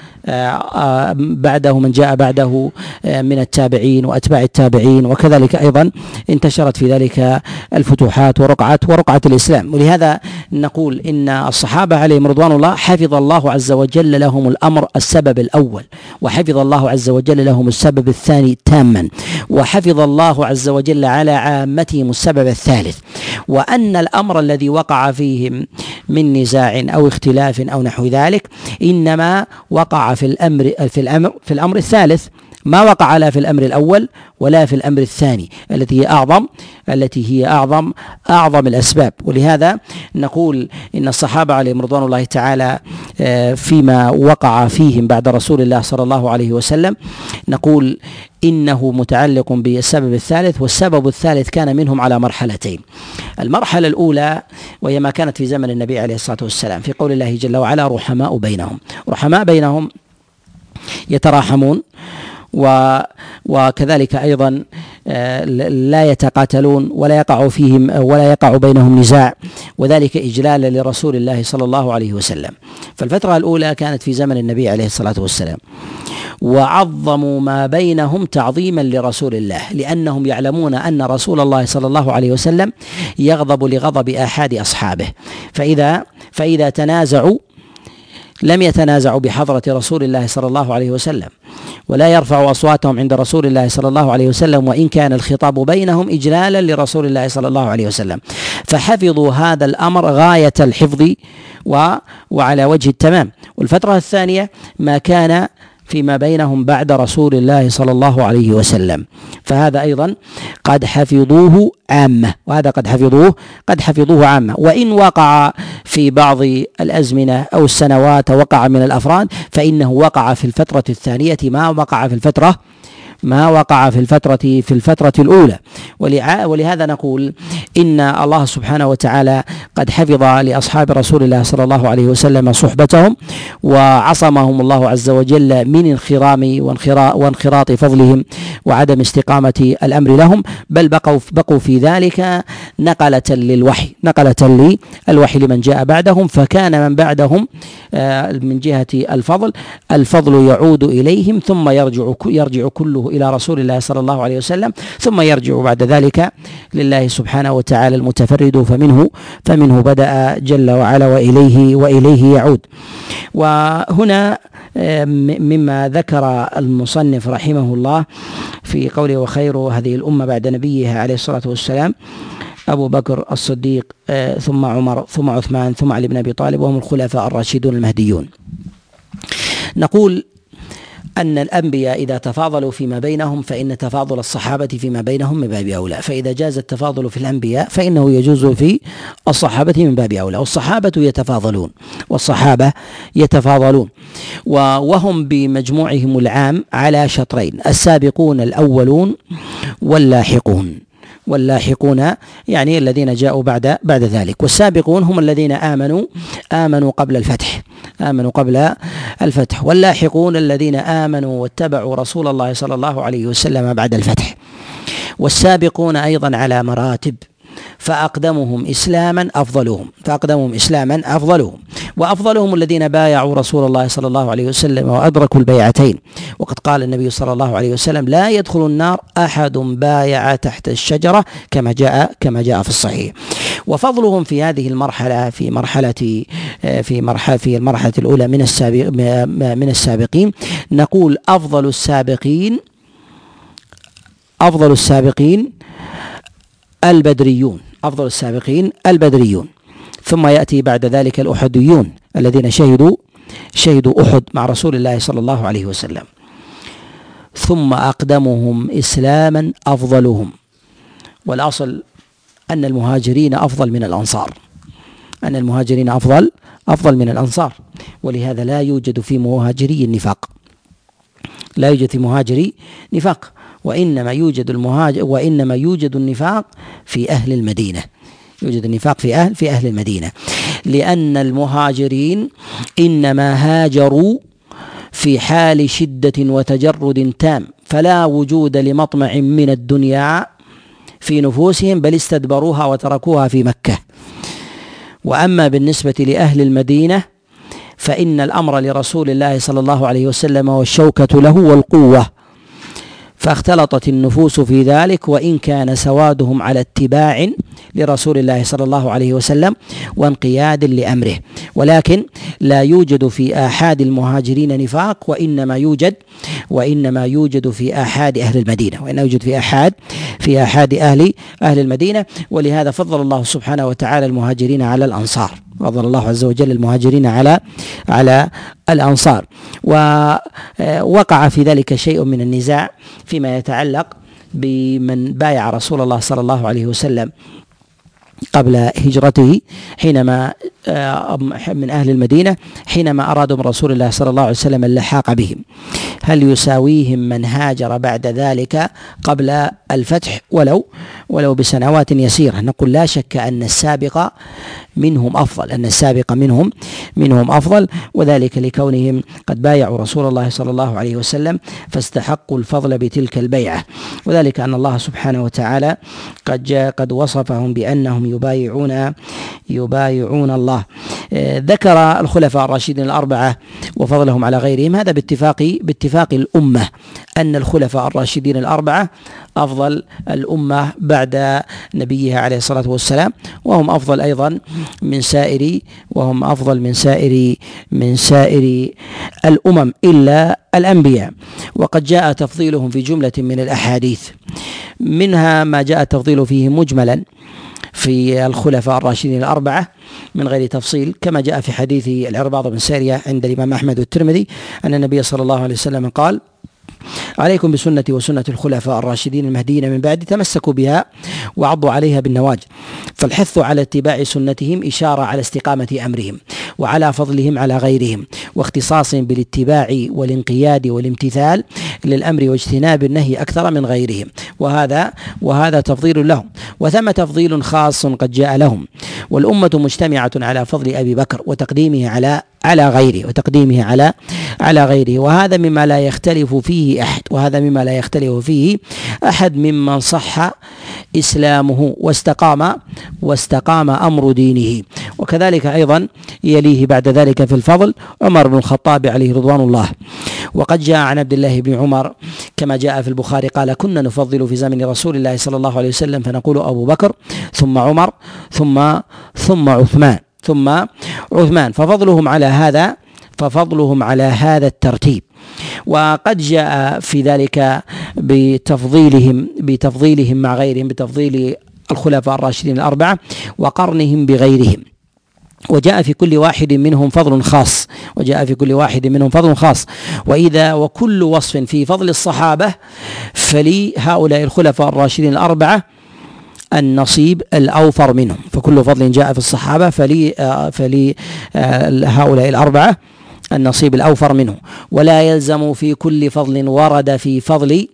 بعده من جاء بعده آه، من التابعين وأتباع التابعين وكذلك أيضا انتشرت في ذلك الفتوحات ورقعه ورقعه الإسلام. ولهذا نقول إن الصحابة عليهم رضوان الله حفظ الله عز وجل لهم الأمر السبب الأول وحفظ الله عز وجل لهم السبب الثاني تاما وحفظ الله عز وجل على عامتهم السبب الثالث. وأن الأمر الذي وقع فيهم من نزاع أو اختلاف أو نحو ذلك إنما وقع في الأمر في الأمر في الأمر الثالث ما وقع لا في الأمر الأول ولا في الأمر الثاني التي هي أعظم التي هي أعظم أعظم الأسباب. ولهذا نقول إن الصحابة عليهم رضوان الله تعالى آه، فيما وقع فيهم بعد رسول الله صلى الله عليه وسلم نقول إنه متعلق بالسبب الثالث والسبب الثالث كان منهم على مرحلتين. المرحلة الأولى وهي ما كانت في زمن النبي عليه الصلاة والسلام في قول الله جل وعلا رحماء بينهم. رحماء بينهم يتراحمون و وكذلك أيضا آه، لا يتقاتلون ولا يقع فيهم ولا يقع بينهم نزاع وذلك اجلالا لرسول الله صلى الله عليه وسلم. فالفترة الأولى كانت في زمن النبي عليه الصلاة والسلام. وعظموا ما بينهم تعظيما لرسول الله لأنهم يعلمون أن رسول الله صلى الله عليه وسلم يغضب لغضب أحد أصحابه. فإذا فإذا تنازعوا لم يتنازعوا بحضرة رسول الله صلى الله عليه وسلم ولا يرفعوا أصواتهم عند رسول الله صلى الله عليه وسلم وإن كان الخطاب بينهم إجلالا لرسول الله صلى الله عليه وسلم. فحفظوا هذا الأمر غاية الحفظ وعلى وجه التمام. والفترة الثانية ما كان فيما بينهم بعد رسول الله صلى الله عليه وسلم. فهذا أيضا قد حفظوه عامة وهذا قد حفظوه قد حفظوه عامة. وإن وقع في بعض الأزمنة أو السنوات وقع من الأفراد فإنه وقع في الفترة الثانية ما وقع في الفترة ما وقع في الفترة في الفترة الأولى. ولهذا نقول إن الله سبحانه وتعالى قد حفظ لأصحاب رسول الله صلى الله عليه وسلم صحبتهم وعصمهم الله عز وجل من انخرام وانخراط فضلهم وعدم استقامة الأمر لهم. بل بقوا بقوا في ذلك نقلة للوحي نقلة للوحي لمن جاء بعدهم. فكان من بعدهم آه، من جهة الفضل الفضل يعود إليهم ثم يرجع يرجع كله إلى رسول الله صلى الله عليه وسلم ثم يرجع بعد ذلك لله سبحانه وتعالى المتفرد فمنه فمنه بدأ جل وعلا وإليه وإليه يعود. وهنا مما ذكر المصنف رحمه الله في قوله وخير هذه الأمة بعد نبيها عليه الصلاة والسلام أبو بكر الصديق آه، ثم عمر ثم عثمان ثم علي بن أبي طالب وهم الخلفاء الراشدون المهديون. نقول أن الأنبياء إذا تفاضلوا فيما بينهم فإن تفاضل الصحابة فيما بينهم من باب أولى. فإذا جاز التفاضل في الأنبياء فإنه يجوز في الصحابة من باب أولى. والصحابة يتفاضلون والصحابة يتفاضلون وهم بمجموعهم العام على شطرين السابقون الأولون واللاحقون. واللاحقون يعني الذين جاءوا بعد بعد ذلك. والسابقون هم الذين آمنوا آمنوا قبل الفتح آمنوا قبل الفتح. واللاحقون الذين آمنوا واتبعوا رسول الله صلى الله عليه وسلم بعد الفتح. والسابقون أيضا على مراتب. فأقدمهم إسلاما أفضلهم فأقدمهم إسلاما أفضلهم. وأفضلهم الذين بايعوا رسول الله صلى الله عليه وسلم وأدركوا البيعتين. وقد قال النبي صلى الله عليه وسلم لا يدخل النار أحد بايع تحت الشجرة كما جاء كما جاء في الصحيح. وفضلهم في هذه المرحلة في مرحلة في مرحلة في المرحلة الأولى من السابق من السابقين. نقول أفضل السابقين أفضل السابقين البدريون أفضل السابقين البدريون. ثم يأتي بعد ذلك الأحديون الذين شهدوا شهدوا أحد مع رسول الله صلى الله عليه وسلم. ثم أقدمهم إسلاما أفضلهم. والأصل أن المهاجرين أفضل من الأنصار. أن المهاجرين أفضل أفضل من الأنصار. ولهذا لا يوجد في مهاجري النفاق. لا يوجد في مهاجري نفاق وإنما يوجد المهاجر وإنما يوجد النفاق في أهل المدينة. يوجد النفاق في أهل في أهل المدينة. لأن المهاجرين إنما هاجروا في حال شدة وتجرد تام فلا وجود لمطمع من الدنيا في نفوسهم بل استدبروها وتركوها في مكة. وأما بالنسبة لأهل المدينة فإن الأمر لرسول الله صلى الله عليه وسلم والشوكة له والقوة. فاختلطت النفوس في ذلك وإن كان سوادهم على اتباع لرسول الله صلى الله عليه وسلم وانقياد لأمره. ولكن لا يوجد في آحاد المهاجرين نفاق وإنما يوجد وإنما يوجد في آحاد أهل المدينة. وإنما يوجد في آحاد في آحاد أهل أهل المدينة. ولهذا فضل الله سبحانه وتعالى المهاجرين على الأنصار. فضل الله عز وجل المهاجرين على على الأنصار. ووقع في ذلك شيء من النزاع فيما يتعلق بمن بايع رسول الله صلى الله عليه وسلم قبل هجرته حينما آه، من أهل المدينة حينما أرادوا من رسول الله صلى الله عليه وسلم اللحاق بهم. هل يساويهم من هاجر بعد ذلك قبل الفتح؟ ولو ولو بسنوات يسيرة. نقول لا شك أن السابق منهم أفضل أن السابق منهم منهم أفضل وذلك لكونهم قد بايعوا رسول الله صلى الله عليه وسلم فاستحقوا الفضل بتلك البيعة. وذلك أن الله سبحانه وتعالى قد جاء قد وصفهم بأنهم يبايعون يبايعون الله. آه، ذكر الخلفاء الراشدين الأربعة وفضلهم على غيرهم هذا باتفاق باتفاق الأمة أن الخلفاء الراشدين الأربعة أفضل الأمة بعد نبيها عليه الصلاة والسلام وهم أفضل أيضا من سائر وهم أفضل من سائر من سائر الأمم إلا الأنبياء. وقد جاء تفضيلهم في جملة من الأحاديث. منها ما جاء التفضيل فيه مجملا في الخلفاء الراشدين الأربعة من غير تفصيل كما جاء في حديث العرباض بن سارية عند الإمام أحمد والترمذي أن النبي صلى الله عليه وسلم قال عليكم بسنتي وسنة الخلفاء الراشدين المهديين من بعد تمسكوا بها وعضوا عليها بالنواجذ فالحث على اتباع سنتهم إشارة على استقامة أمرهم وعلى فضلهم على غيرهم واختصاصهم بالاتباع والانقياد والامتثال للأمر واجتناب النهي أكثر من غيرهم. وهذا وهذا تفضيل لهم. وثم تفضيل خاص قد جاء لهم. والأمة مجتمعة على فضل أبي بكر وتقديمه على على غيره وتقديمه على على غيره. وهذا مما لا يختلف فيه أحد وهذا مما لا يختلف فيه أحد ممن صح إسلامه واستقام واستقام أمر دينه. وكذلك أيضا يليه بعد ذلك في الفضل عمر بن الخطاب عليه رضوان الله. وقد جاء عن عبد الله بن عمر كما جاء في البخاري قال كنا نفضل في زمن رسول الله صلى الله عليه وسلم فنقول أبو بكر ثم عمر ثم ثم عثمان. ثم عثمان. ففضلهم على هذا ففضلهم على هذا الترتيب. وقد جاء في ذلك بتفضيلهم بتفضيلهم مع غيرهم بتفضيل الخلفاء الراشدين الأربعة وقرنهم بغيرهم. وجاء في كل واحد منهم فضل خاص. وجاء في كل واحد منهم فضل خاص. وإذا وكل وصف في فضل الصحابة فلي هؤلاء الخلفاء الراشدين الأربعة النصيب الأوفر منهم. فكل فضل جاء في الصحابة فلي آه، فلي آه، هؤلاء الأربعة النصيب الأوفر منه ولا يلزم في كل فضل ورد في فضل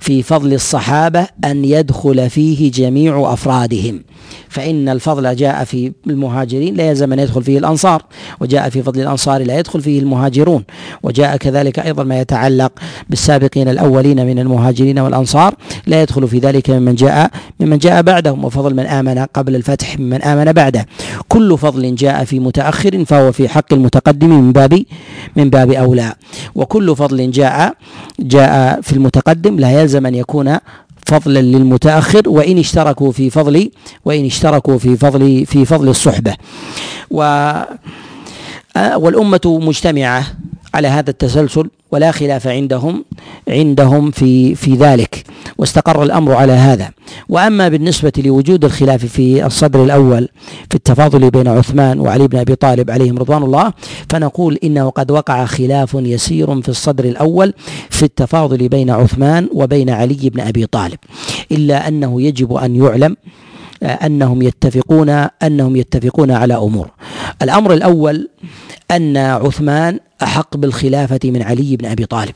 في فضل الصحابة أن يدخل فيه جميع أفرادهم. فإن الفضل جاء في المهاجرين لا يلزم أن يدخل فيه الأنصار. وجاء في فضل الأنصار لا يدخل فيه المهاجرون. وجاء كذلك أيضا ما يتعلق بالسابقين الأولين من المهاجرين والأنصار. لا يدخل في ذلك ممن جاء ممن جاء بعدهم. وفضل من آمن قبل الفتح ممن آمن بعده. كل فضل جاء في متأخر فهو في حق المتقدم من باب من باب أولى. وكل فضل جاء جاء في المتقدم لا يلزم أن يكون فضلا للمتأخر وإن اشتركوا في فضل وإن اشتركوا في فضل في فضل الصحبة. و والأمة مجتمعة. على هذا التسلسل ولا خلاف عندهم عندهم في في ذلك واستقر الأمر على هذا. وأما بالنسبة لوجود الخلاف في الصدر الأول في التفاضل بين عثمان وعلي بن أبي طالب عليهم رضوان الله فنقول إنه قد وقع خلاف يسير في الصدر الأول في التفاضل بين عثمان وبين علي بن أبي طالب. إلا أنه يجب أن يعلم أنهم يتفقون أنهم يتفقون على أمور. الأمر الأول أن عثمان أحق بالخلافة من علي بن أبي طالب.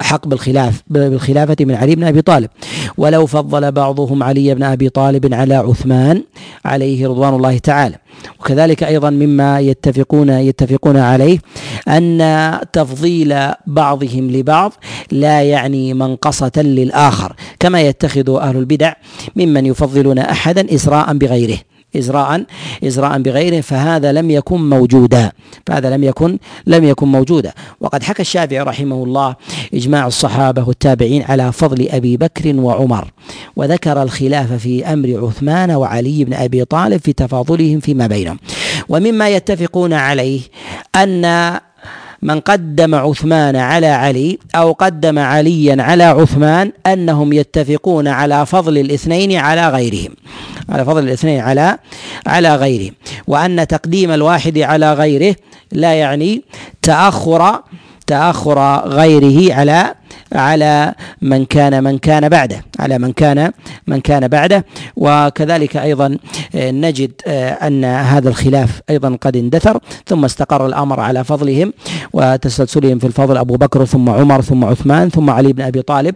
أحق بالخلاف بالخلافة من علي بن أبي طالب. ولو فضل بعضهم علي بن أبي طالب على عثمان عليه رضوان الله تعالى. وكذلك أيضا مما يتفقون يتفقون عليه أن تفضيل بعضهم لبعض لا يعني منقصة للآخر. كما يتخذ أهل البدع ممن يفضلون أحدا إسراء بغيره. إزراء إزراء بغيره فهذا لم يكن موجودا. فهذا لم يكن لم يكن موجودا. وقد حكى الشافعي رحمه الله إجماع الصحابة والتابعين على فضل أبي بكر وعمر وذكر الخلاف في أمر عثمان وعلي بن أبي طالب في تفاضلهم فيما بينهم. ومما يتفقون عليه أن من قدم عثمان على علي أو قدم عليا على عثمان أنهم يتفقون على فضل الاثنين على غيرهم. على فضل الاثنين على على غيرهم. وأن تقديم الواحد على غيره لا يعني تأخر تأخر غيره على على من كان من كان بعده على من كان من كان بعده. وكذلك أيضا آه، نجد آه، أن هذا الخلاف أيضا قد اندثر ثم استقر الأمر على فضلهم وتسلسلهم في الفضل أبو بكر ثم عمر ثم عثمان ثم علي بن أبي طالب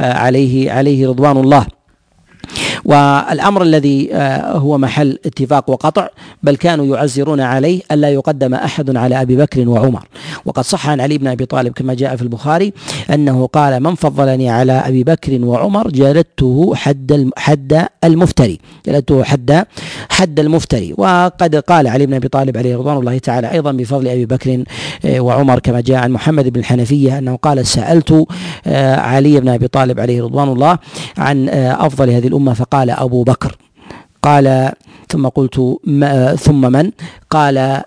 آه، عليه عليه رضوان الله. والأمر الذي آه، هو محل اتفاق وقطع بل كانوا يعزرون عليه ألا يقدم أحد على أبي بكر وعمر. وقد صح عن علي بن أبي طالب كما جاء في البخاري أنه قال من فضلني على أبي بكر وعمر جلدته حد حد المفتري جلدته حد حد المفتري. وقد قال علي بن أبي طالب عليه رضوان الله تعالى أيضا بفضل أبي بكر آه، وعمر كما جاء عن محمد بن الحنفية أنه قال سألت آه، علي بن أبي طالب عليه رضوان الله عن أفضل هذه الأمة فقال أبو بكر قال ثم قلت ثم من؟ قال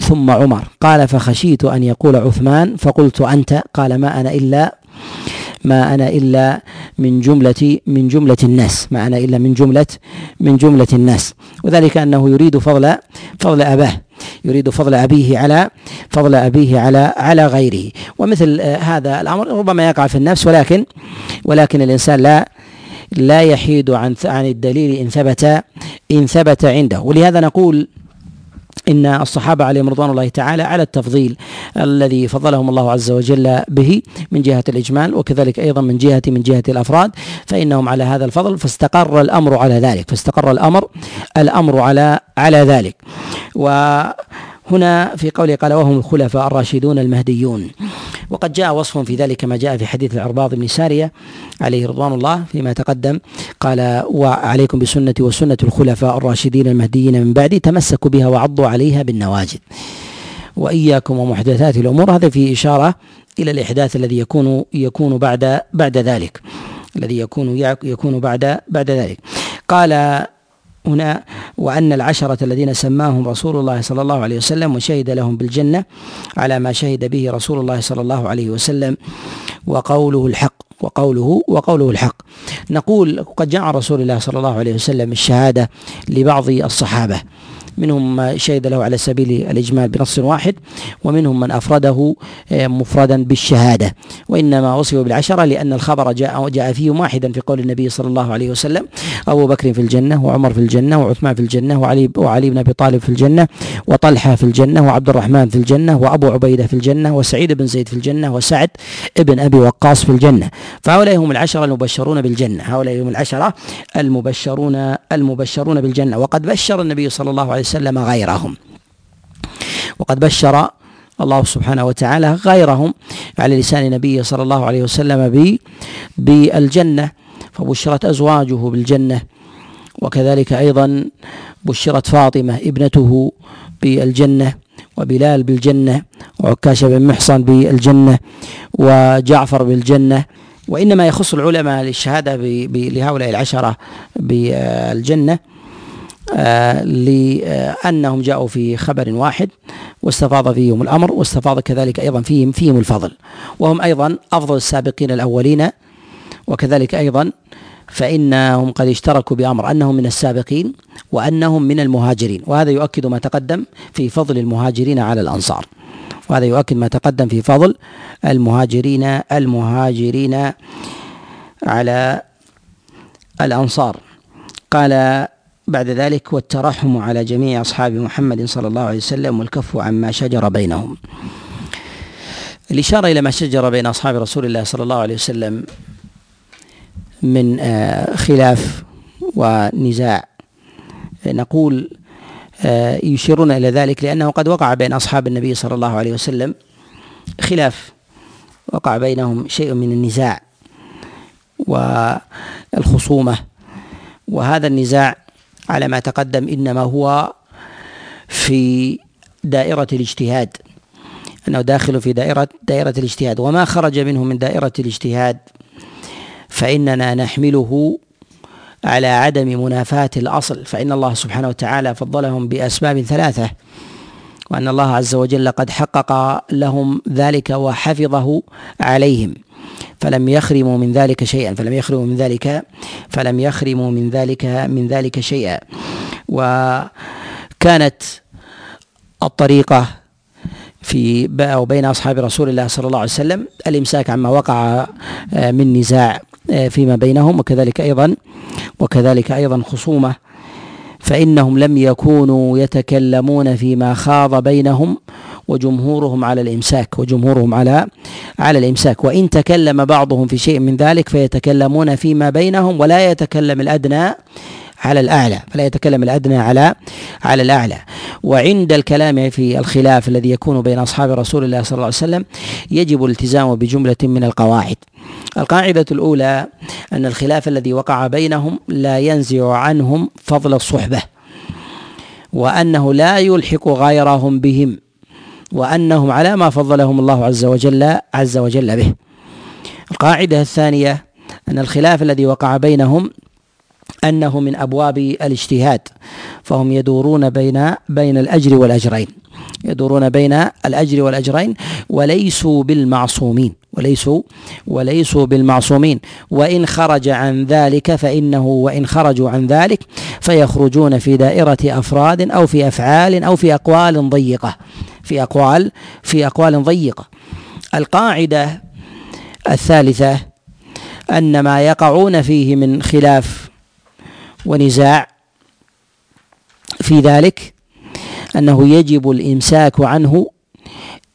ثم عمر. قال فخشيت أن يقول عثمان فقلت أنت؟ قال ما أنا إلا ما أنا إلا من جملة من جملة الناس. ما أنا إلا من جملة من جملة الناس. وذلك أنه يريد فضل فضل أباه. يريد فضل أبيه على فضل أبيه على على غيره. ومثل هذا الأمر ربما يقع في النفس ولكن ولكن الإنسان لا لا يحيد عن عن الدليل إن ثبت إن ثبت عنده. ولهذا نقول إن الصحابة عليهم رضوان الله تعالى على التفضيل الذي فضلهم الله عز وجل به من جهة الإجمال وكذلك أيضا من جهة من جهة الأفراد فإنهم على هذا الفضل فاستقر الأمر على ذلك فاستقر الأمر الأمر على على ذلك. و هنا في قوله قال وهم الخلفاء الراشدون المهديون. وقد جاء وصف في ذلك كما جاء في حديث العرباض بن سارية عليه رضوان الله فيما تقدم. قال وعليكم بسنتي وسنة الخلفاء الراشدين المهديين من بعدي تمسكوا بها وعضوا عليها بالنواجذ. وإياكم ومحدثات الأمور. هذا في إشارة إلى الإحداث الذي يكون يكون بعد بعد ذلك. الذي يكون يكون بعد بعد ذلك. قال هنا وأن العشرة الذين سماهم رسول الله صلى الله عليه وسلم وشهد لهم بالجنة على ما شهد به رسول الله صلى الله عليه وسلم وقوله الحق وقوله وقوله الحق. نقول قد جاء رسول الله صلى الله عليه وسلم الشهادة لبعض الصحابة. منهم ما شهد له على سبيل الإجمال بنص واحد ومنهم من أفرده آه، مفردا بالشهادة. وإنما وصفوا بالعشرة لأن الخبر جاء جاء فيه واحدا في قول النبي صلى الله عليه وسلم أبو بكر في الجنة وعمر في الجنة وعثمان في الجنة وعلي وعلي بن أبي طالب في الجنة وطلحة في الجنة وعبد الرحمن في الجنة وأبو عبيدة في الجنة وسعيد بن زيد في الجنة وسعد ابن أبي وقاص في الجنة. فهؤلاء هم العشرة المبشرون بالجنة هؤلاء هم العشرة المبشرون المبشرون بالجنة. وقد بشر النبي صلى الله عليه وسلم غيرهم. وقد بشر الله سبحانه وتعالى غيرهم على لسان نبيه صلى الله عليه وسلم بالجنة فبشرت أزواجه بالجنة. وكذلك أيضا بشرت فاطمة ابنته بالجنة وبلال بالجنة وعكاشة بن محصن بالجنة وجعفر بالجنة. وإنما يخص العلماء للشهادة لهؤلاء العشرة بالجنة. آه، لأنهم جاءوا في خبر واحد واستفاض فيهم الأمر واستفاض كذلك أيضا فيهم فيهم الفضل. وهم أيضا أفضل السابقين الأولين وكذلك أيضا فإنهم قد اشتركوا بأمر أنهم من السابقين وأنهم من المهاجرين. وهذا يؤكد ما تقدم في فضل المهاجرين على الأنصار. وهذا يؤكد ما تقدم في فضل المهاجرين المهاجرين على الأنصار. قال بعد ذلك والترحم على جميع أصحاب محمد صلى الله عليه وسلم والكف عما شجر بينهم. الإشارة إلى ما شجر بين أصحاب رسول الله صلى الله عليه وسلم من آه، خلاف ونزاع. نقول آه، يشيرون إلى ذلك لأنه قد وقع بين أصحاب النبي صلى الله عليه وسلم خلاف. وقع بينهم شيء من النزاع والخصومة. وهذا النزاع على ما تقدم إنما هو في دائرة الاجتهاد. أنه داخل في دائرة دائرة الاجتهاد. وما خرج منه من دائرة الاجتهاد فإننا نحمله على عدم منافاة الأصل. فإن الله سبحانه وتعالى فضلهم بأسباب ثلاثة. وأن الله عز وجل قد حقق لهم ذلك وحفظه عليهم. فلم يخرموا من ذلك شيئا. فلم يخرموا من ذلك فلم يخرموا من ذلك من ذلك شيئا. وكانت الطريقة في أو بين أصحاب رسول الله صلى الله عليه وسلم الإمساك عما وقع آه، من نزاع آه، فيما بينهم وكذلك أيضا وكذلك أيضا خصومة. فإنهم لم يكونوا يتكلمون فيما خاض بينهم وجمهورهم على الإمساك وجمهورهم على على الإمساك. وإن تكلم بعضهم في شيء من ذلك فيتكلمون فيما بينهم ولا يتكلم الأدنى على الأعلى فلا يتكلم الأدنى على على الأعلى. وعند الكلام في الخلاف الذي يكون بين أصحاب رسول الله صلى الله عليه وسلم يجب الالتزام بجملة من القواعد. القاعدة الأولى أن الخلاف الذي وقع بينهم لا ينزع عنهم فضل الصحبة وأنه لا يلحق غيرهم بهم. وأنهم على ما فضلهم الله عز وجل عز وجل به. القاعدة الثانية أن الخلاف الذي وقع بينهم أنه من أبواب الاجتهاد فهم يدورون بين بين الأجر والأجرين. يدورون بين الأجر والأجرين وليسوا بالمعصومين. وليسوا وليسوا بالمعصومين. وإن خرج عن ذلك فإنه وإن خرجوا عن ذلك فيخرجون في دائرة أفراد أو في أفعال أو في أقوال ضيقة. في أقوال في أقوال ضيقة. القاعدة الثالثة أن ما يقعون فيه من خلاف ونزاع في ذلك أنه يجب الإمساك عنه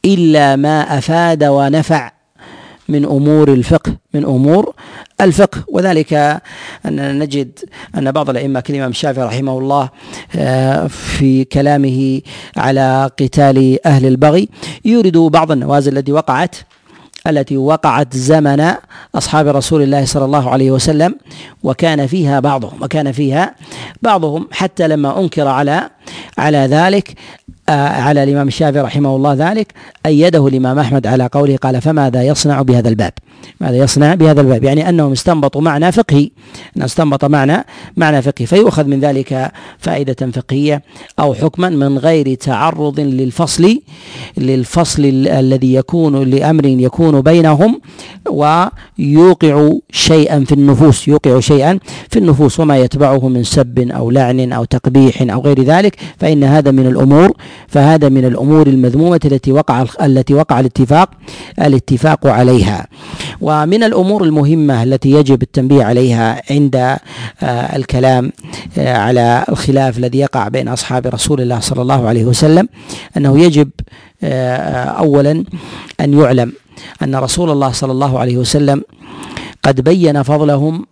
إلا ما أفاد ونفع من أمور الفقه من أمور الفقه. وذلك اننا نجد أن بعض الأئمة كالإمام الشافعي رحمه الله آه، في كلامه على قتال أهل البغي يورد بعض النوازل التي وقعت التي وقعت زمن أصحاب رسول الله صلى الله عليه وسلم وكان فيها بعضهم وكان فيها بعضهم حتى لما أنكر على على ذلك. على الإمام الشافعي رحمه الله ذلك أيده الإمام أحمد على قوله قال فماذا يصنع بهذا الباب؟ ماذا يصنع بهذا الباب؟ يعني أنهم استنبطوا معنى فقهي. انه استنبط معنى معنى فقهي. فيؤخذ من ذلك فائدة فقهية أو حكما من غير تعرض للفصل للفصل الذي يكون لأمر يكون بينهم ويوقع شيئا في النفوس. يوقع شيئا في النفوس وما يتبعه من سب أو لعن أو تقبيح أو غير ذلك. فإن هذا من الأمور فهذا من الأمور المذمومة التي وقع التي وقع الاتفاق الاتفاق عليها. ومن الأمور المهمة التي يجب التنبيه عليها عند آه، الكلام آه، على الخلاف الذي يقع بين أصحاب رسول الله صلى الله عليه وسلم أنه يجب آه، اولا أن يعلم أن رسول الله صلى الله عليه وسلم قد بين فضلهم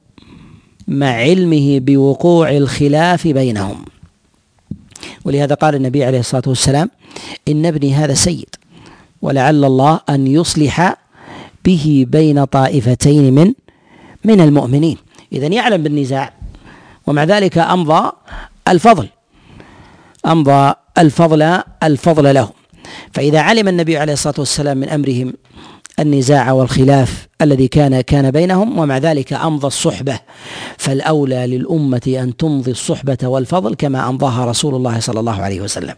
مع علمه بوقوع الخلاف بينهم. ولهذا قال النبي عليه الصلاة والسلام إن ابني هذا سيد ولعل الله أن يصلح به بين طائفتين من من المؤمنين. اذا يعلم بالنزاع. ومع ذلك أمضى الفضل. أمضى الفضل الفضل لهم. فإذا علم النبي عليه الصلاة والسلام من أمرهم النزاع والخلاف الذي كان كان بينهم ومع ذلك أمضى الصحبة. فالأولى للأمة أن تمضي الصحبة والفضل كما أمضاها رسول الله صلى الله عليه وسلم.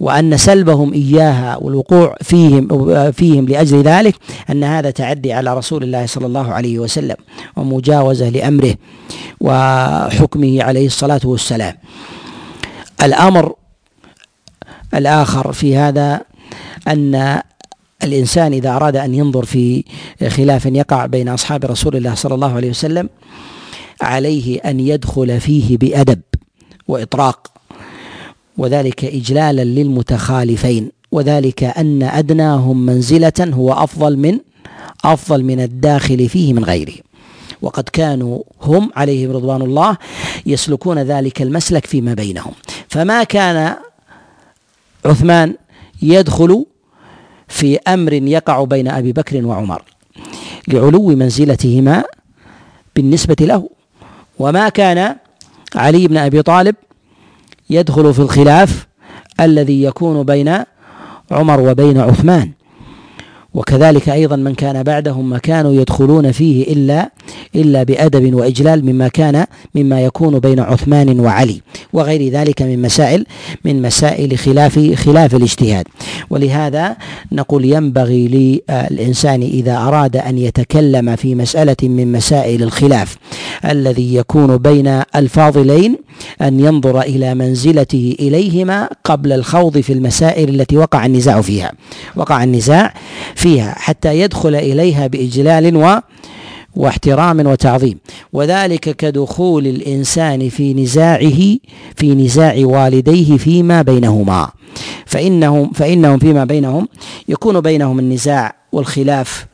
وأن سلبهم إياها والوقوع فيهم فيهم لأجل ذلك أن هذا تعدي على رسول الله صلى الله عليه وسلم ومجاوزة لأمره وحكمه عليه الصلاة والسلام. الأمر الآخر في هذا أن الإنسان إذا أراد أن ينظر في خلاف يقع بين أصحاب رسول الله صلى الله عليه وسلم عليه أن يدخل فيه بأدب وإطراق وذلك إجلالا للمتخالفين وذلك أن أدناهم منزلة هو أفضل من أفضل من الداخل فيه من غيره. وقد كانوا هم عليهم رضوان الله يسلكون ذلك المسلك فيما بينهم. فما كان عثمان يدخل في أمر يقع بين أبي بكر وعمر لعلو منزلتهما بالنسبة له. وما كان علي بن أبي طالب يدخل في الخلاف الذي يكون بين عمر وبين عثمان. وكذلك أيضا من كان بعدهم ما كانوا يدخلون فيه إلا إلا بأدب وإجلال مما كان مما يكون بين عثمان وعلي وغير ذلك من مسائل من مسائل خلاف خلاف الاجتهاد. ولهذا نقول ينبغي للإنسان إذا أراد أن يتكلم في مسألة من مسائل الخلاف الذي يكون بين الفاضلين أن ينظر إلى منزلته إليهما قبل الخوض في المسائل التي وقع النزاع فيها. وقع النزاع فيها حتى يدخل إليها بإجلال و واحترام وتعظيم. وذلك كدخول الإنسان في نزاعه في نزاع والديه فيما بينهما. فانهم فإنهم فيما بينهم يكون بينهم النزاع والخلاف.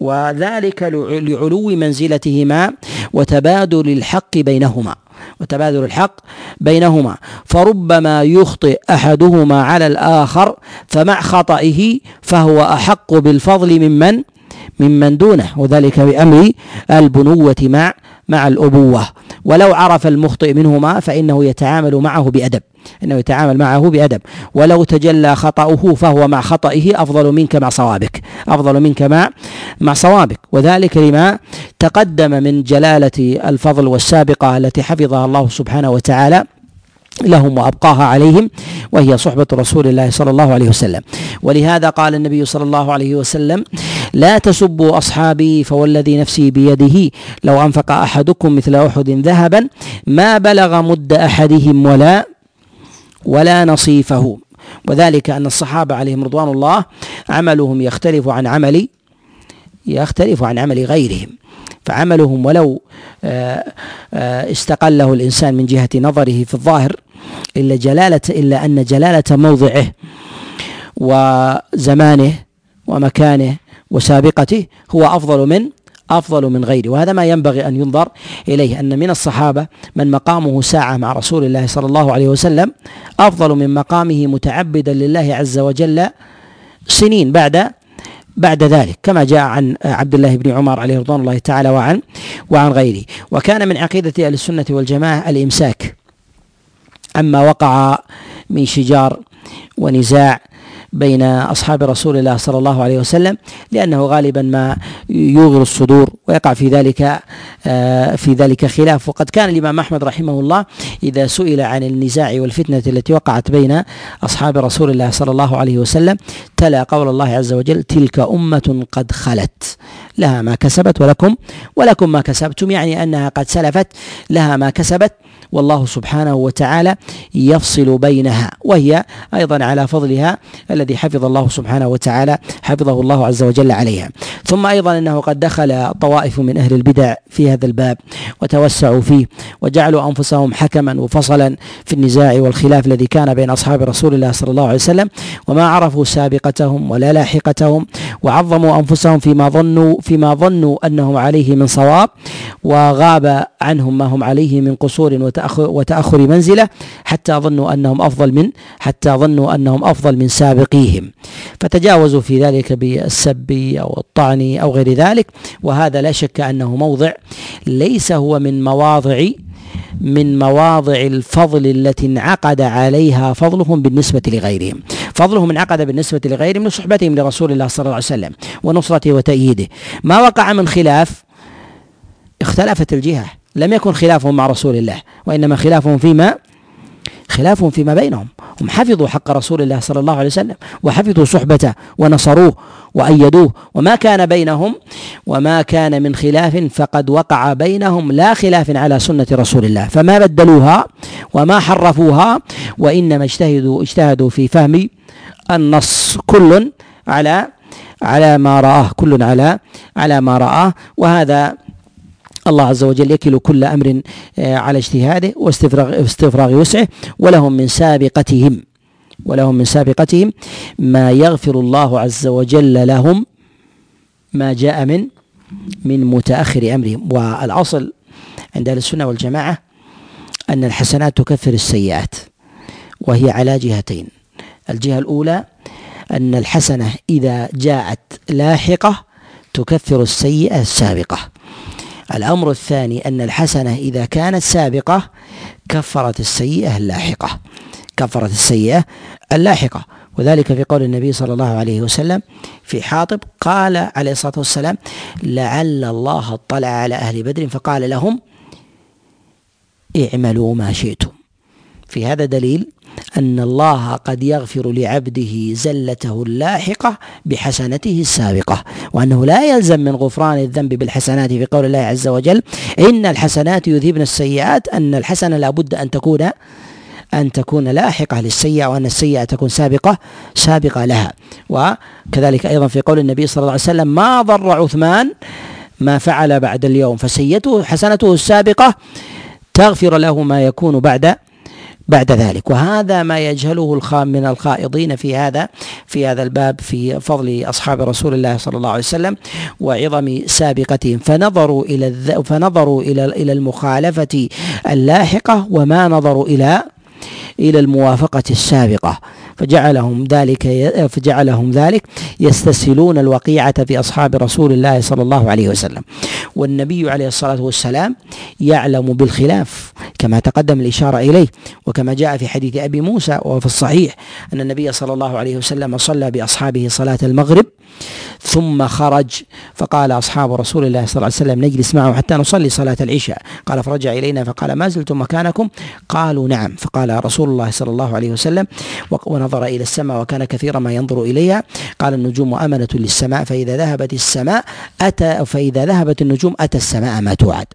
وذلك لعلو منزلتهما وتبادل الحق بينهما. وتبادل الحق بينهما. فربما يخطئ أحدهما على الآخر فمع خطئه فهو أحق بالفضل ممن ممن دونه. وذلك بأمر البنوة مع مع الأبوة. ولو عرف المخطئ منهما فإنه يتعامل معه بأدب. إنه يتعامل معه بأدب. ولو تجلى خطأه فهو مع خطئه أفضل منك مع صوابك. أفضل منك مع مع صوابك. وذلك لما تقدم من جلالة الفضل والسابقة التي حفظها الله سبحانه وتعالى لهم وأبقاها عليهم وهي صحبة رسول الله صلى الله عليه وسلم. ولهذا قال النبي صلى الله عليه وسلم لا تسبوا أصحابي فوالذي نفسي بيده. لو أنفق أحدكم مثل أحد ذهبا ما بلغ مد أحدهم ولا ولا نصيفه. وذلك أن الصحابة عليهم رضوان الله عملهم يختلف عن عمل يختلف عن عمل غيرهم. فعملهم ولو آه، آه، استقله الإنسان من جهة نظره في الظاهر إلا جلالة إلا أن جلالة موضعه وزمانه ومكانه وسابقته هو أفضل من أفضل من غيره. وهذا ما ينبغي أن ينظر إليه أن من الصحابة من مقامه ساعة مع رسول الله صلى الله عليه وسلم أفضل من مقامه متعبدا لله عز وجل سنين بعد بعد ذلك كما جاء عن عبد الله بن عمر عليه رضوان الله تعالى وعن وعن غيره. وكان من عقيدة أهل السنة والجماعة الإمساك. عما وقع من شجار ونزاع بين أصحاب رسول الله صلى الله عليه وسلم لأنه غالبا ما يوغر الصدور ويقع في ذلك آه، في ذلك خلاف. وقد كان الإمام أحمد رحمه الله إذا سئل عن النزاع والفتنة التي وقعت بين أصحاب رسول الله صلى الله عليه وسلم تلا قول الله عز وجل تلك أمة قد خلت لها ما كسبت ولكم ولكم ما كسبتم. يعني أنها قد سلفت لها ما كسبت والله سبحانه وتعالى يفصل بينها وهي أيضا على فضلها الذي حفظ الله سبحانه وتعالى حفظه الله عز وجل عليها. ثم أيضا إنه قد دخل طوائف من أهل البدع في هذا الباب وتوسعوا فيه وجعلوا أنفسهم حكما وفصلا في النزاع والخلاف الذي كان بين أصحاب رسول الله صلى الله عليه وسلم وما عرفوا سابقتهم ولا لاحقتهم وعظموا أنفسهم فيما ظنوا فيما ظنوا أنهم عليه من صواب وغاب عنهم ما هم عليه من قصور وتأخر, وتأخر منزلة حتى ظنوا أنهم أفضل من حتى ظنوا أنهم أفضل من سابقيهم فتجاوزوا في ذلك بالسب أو الطعن أو غير ذلك وهذا لا شك أنه موضع ليس هو من مواضع من مواضع الفضل التي انعقد عليها فضلهم بالنسبة لغيرهم. فضلهم انعقد بالنسبة لغيرهم لصحبتهم لرسول الله صلى الله عليه وسلم ونصرته وتأييده. ما وقع من خلاف؟ اختلفت الجهة. لم يكن خلافهم مع رسول الله وإنما خلافهم فيما خلافهم فيما بينهم. هم حفظوا حق رسول الله صلى الله عليه وسلم وحفظوا صحبته ونصروه وأيدوه. وما كان بينهم وما كان من خلاف فقد وقع بينهم لا خلاف على سنة رسول الله. فما بدلوها وما حرفوها وإنما اجتهدوا اجتهدوا في فهم النص كل على على ما رآه كل على على ما رآه. وهذا الله عز وجل يكل كل أمر آه، على اجتهاده واستفراغ استفراغ وسعه ولهم من سابقتهم ولهم من سابقتهم ما يغفر الله عز وجل لهم ما جاء من من متأخر أمرهم. والأصل عند أهل السنة والجماعة أن الحسنات تكفر السيئات وهي على جهتين. الجهة الأولى أن الحسنة إذا جاءت لاحقة تكفر السيئة السابقة. الأمر الثاني أن الحسنة إذا كانت سابقة كفرت السيئة اللاحقة. كفرت السيئة اللاحقة. وذلك في قول النبي صلى الله عليه وسلم في حاطب قال عليه الصلاة والسلام لعل الله اطلع على أهل بدر فقال لهم اعملوا ما شئتم. في هذا دليل أن الله قد يغفر لعبده زلته اللاحقة بحسنته السابقة وأنه لا يلزم من غفران الذنب بالحسنات في قول الله عز وجل إن الحسنات يذهبن السيئات أن الحسنة لابد أن تكون أن تكون لاحقة للسيئة وأن السيئة تكون سابقة سابقة لها. وكذلك أيضا في قول النبي صلى الله عليه وسلم ما ضر عثمان ما فعل بعد اليوم فسيئته حسنته السابقة تغفر له ما يكون بعد بعد ذلك. وهذا ما يجهله الخام من الخائضين في هذا في هذا الباب في فضل أصحاب رسول الله صلى الله عليه وسلم وعظم سابقتهم. فنظروا إلى فنظروا إلى إلى المخالفة اللاحقة وما نظروا إلى إلى الموافقة السابقة. فجعلهم ذلك فجعلهم ذلك يستسهلون الوقيعة في أصحاب رسول الله صلى الله عليه وسلم. والنبي عليه الصلاة والسلام يعلم بالخلاف كما تقدم الإشارة إليه وكما جاء في حديث أبي موسى وفي الصحيح أن النبي صلى الله عليه وسلم صلى بأصحابه صلاة المغرب ثم خرج فقال أصحاب رسول الله صلى الله عليه وسلم نجلس معه حتى نصلي صلاة العشاء. قال فرجع إلينا. فقال ما زلتم مكانكم؟ قالوا نعم. فقال رسول الله صلى الله عليه وسلم ونظر إلى السماء وكان كثيرا ما ينظر إليها. قال النجوم أمنة للسماء فإذا ذهبت السماء أتى فإذا ذهبت النجوم أتى السماء ما توعد.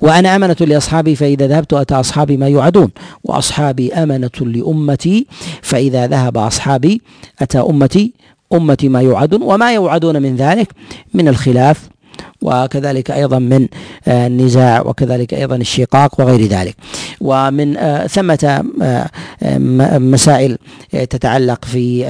وأنا أمنة لأصحابي فإذا ذهبت أتى أصحابي ما يوعدون. وأصحابي أمنة لأمتي فإذا ذهب أصحابي أتى أمتي أمتي ما يوعدون. وما يوعدون من ذلك من الخلاف وكذلك أيضا من آه، النزاع وكذلك أيضا الشقاق وغير ذلك. ومن آه، ثمة آه، مسائل تتعلق في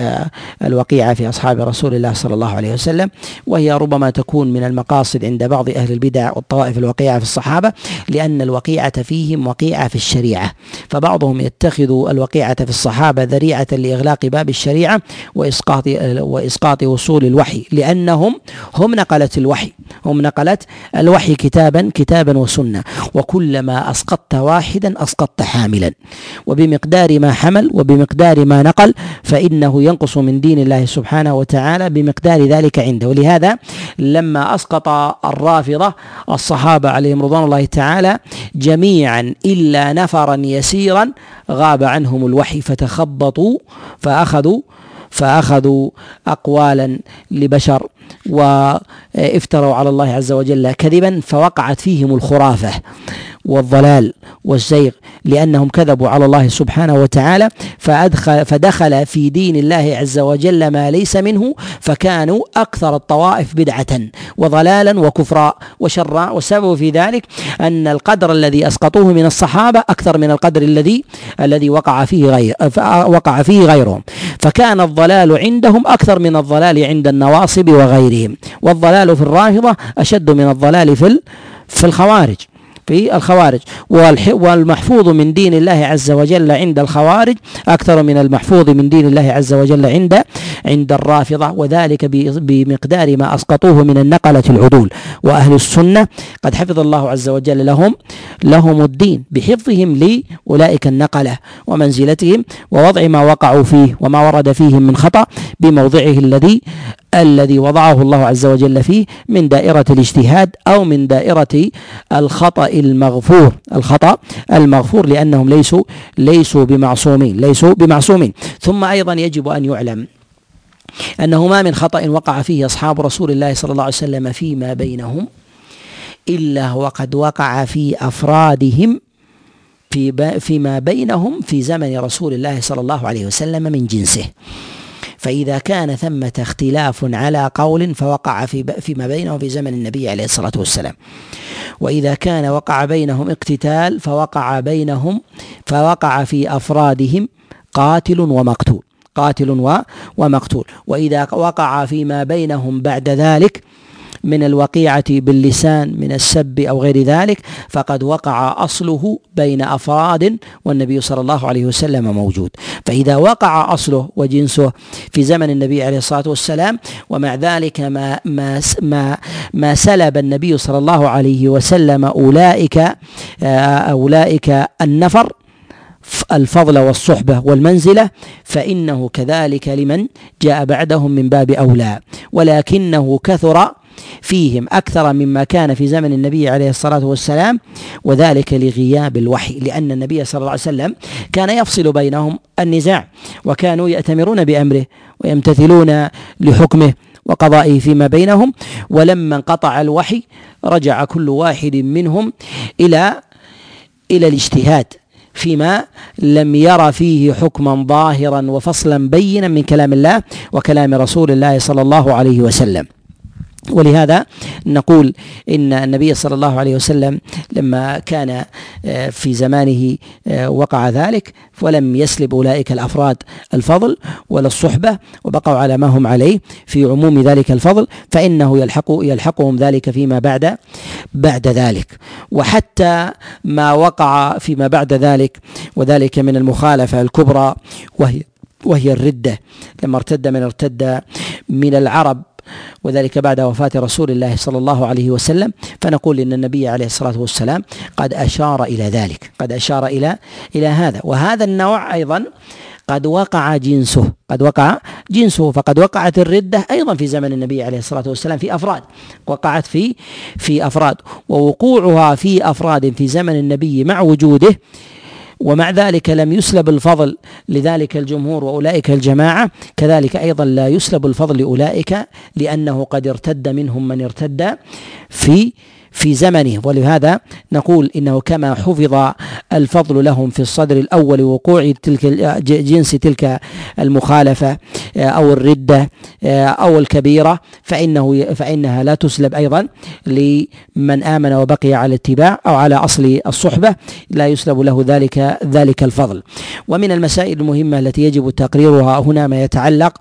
الوقيعة في أصحاب رسول الله صلى الله عليه وسلم وهي ربما تكون من المقاصد عند بعض أهل البدع والطوائف الوقيعة في الصحابة لأن الوقيعة فيهم وقيعة في الشريعة. فبعضهم يتخذ الوقيعة في الصحابة ذريعة لإغلاق باب الشريعة وإسقاط وإسقاط وصول الوحي لأنهم هم نقلة الوحي. هم نقلت الوحي كتابا كتابا وسنة. وكلما أسقطت واحدا أسقطت حاملا. وبمقدار ما حمل وبمقدار ما نقل فإنه ينقص من دين الله سبحانه وتعالى بمقدار ذلك عنده. ولهذا لما أسقط الرافضة الصحابة عليهم رضوان الله تعالى جميعا إلا نفرا يسيرا غاب عنهم الوحي فتخبطوا فأخذوا فأخذوا أقوالا لبشر وافتروا على الله عز وجل كذبا فوقعت فيهم الخرافة. والضلال والزيغ لأنهم كذبوا على الله سبحانه وتعالى فأدخل فدخل في دين الله عز وجل ما ليس منه فكانوا أكثر الطوائف بدعة وضلالا وكفرا وشرا. والسبب في ذلك أن القدر الذي أسقطوه من الصحابة أكثر من القدر الذي الذي وقع فيه غير وقع فيه غيرهم. فكان الضلال عندهم أكثر من الضلال عند النواصب وغيرهم. والضلال في الرافضة أشد من الضلال في في الخوارج. في الخوارج. والمحفوظ من دين الله عز وجل عند الخوارج أكثر من المحفوظ من دين الله عز وجل عند عند الرافضة وذلك بمقدار ما أسقطوه من النقلة العدول. وأهل السنة قد حفظ الله عز وجل لهم لهم الدين بحفظهم لأولئك النقلة ومنزلتهم ووضع ما وقعوا فيه وما ورد فيهم من خطأ بموضعه الذي الذي وضعه الله عز وجل فيه من دائرة الاجتهاد أو من دائرة الخطأ المغفور. الخطأ المغفور لأنهم ليسوا ليسوا بمعصومين ليسوا بمعصومين. ثم أيضا يجب أن يعلم أنه ما من خطأ وقع فيه أصحاب رسول الله صلى الله عليه وسلم فيما بينهم إلا وقد وقع في أفرادهم في فيما بينهم في زمن رسول الله صلى الله عليه وسلم من جنسه. فإذا كان ثمة اختلاف على قول فوقع في فيما بينهم في زمن النبي عليه الصلاة والسلام. وإذا كان وقع بينهم اقتتال فوقع بينهم فوقع في أفرادهم قاتل ومقتول. قاتل ومقتول. وإذا وقع فيما بينهم بعد ذلك من الوقيعة باللسان من السب أو غير ذلك فقد وقع أصله بين أفراد والنبي صلى الله عليه وسلم موجود. فإذا وقع أصله وجنسه في زمن النبي عليه الصلاة والسلام ومع ذلك ما ما ما, ما سلب النبي صلى الله عليه وسلم أولئك آه، أولئك النفر الفضل والصحبة والمنزلة فإنه كذلك لمن جاء بعدهم من باب أولى. ولكنه كثر فيهم أكثر مما كان في زمن النبي عليه الصلاة والسلام وذلك لغياب الوحي لأن النبي صلى الله عليه وسلم كان يفصل بينهم النزاع وكانوا يأتمرون بأمره ويمتثلون لحكمه وقضائه فيما بينهم ولما انقطع الوحي رجع كل واحد منهم إلى إلى الاجتهاد فيما لم ير فيه حكما ظاهرا وفصلا بينا من كلام الله وكلام رسول الله صلى الله عليه وسلم. ولهذا نقول إن النبي صلى الله عليه وسلم لما كان آه، في زمانه آه، وقع ذلك ولم يسلب أولئك الأفراد الفضل ولا الصحبة وبقوا على ما هم عليه في عموم ذلك الفضل فإنه يلحق يلحقهم ذلك فيما بعد بعد ذلك. وحتى ما وقع فيما بعد ذلك وذلك من المخالفة الكبرى وهي وهي الردة. لما ارتد من ارتد من العرب وذلك بعد وفاة رسول الله صلى الله عليه وسلم فنقول إن النبي عليه الصلاة والسلام قد أشار إلى ذلك قد أشار إلى إلى هذا. وهذا النوع أيضا قد وقع جنسه قد وقع جنسه فقد وقعت الردة أيضا في زمن النبي عليه الصلاة والسلام في أفراد وقعت في في أفراد ووقوعها في أفراد في زمن النبي مع وجوده ومع ذلك لم يسلب الفضل لذلك الجمهور وأولئك الجماعة. كذلك أيضا لا يسلب الفضل لأولئك لأنه قد ارتد منهم من ارتد في في زمنه. ولهذا نقول إنه كما حفظ الفضل لهم في الصدر الأول وقوع تلك جنس تلك المخالفة أو الردة أو الكبيرة فإنه فإنها لا تسلب أيضا لمن آمن وبقي على الاتباع أو على أصل الصحبة. لا يسلب له ذلك ذلك الفضل. ومن المسائل المهمة التي يجب تقريرها هنا ما يتعلق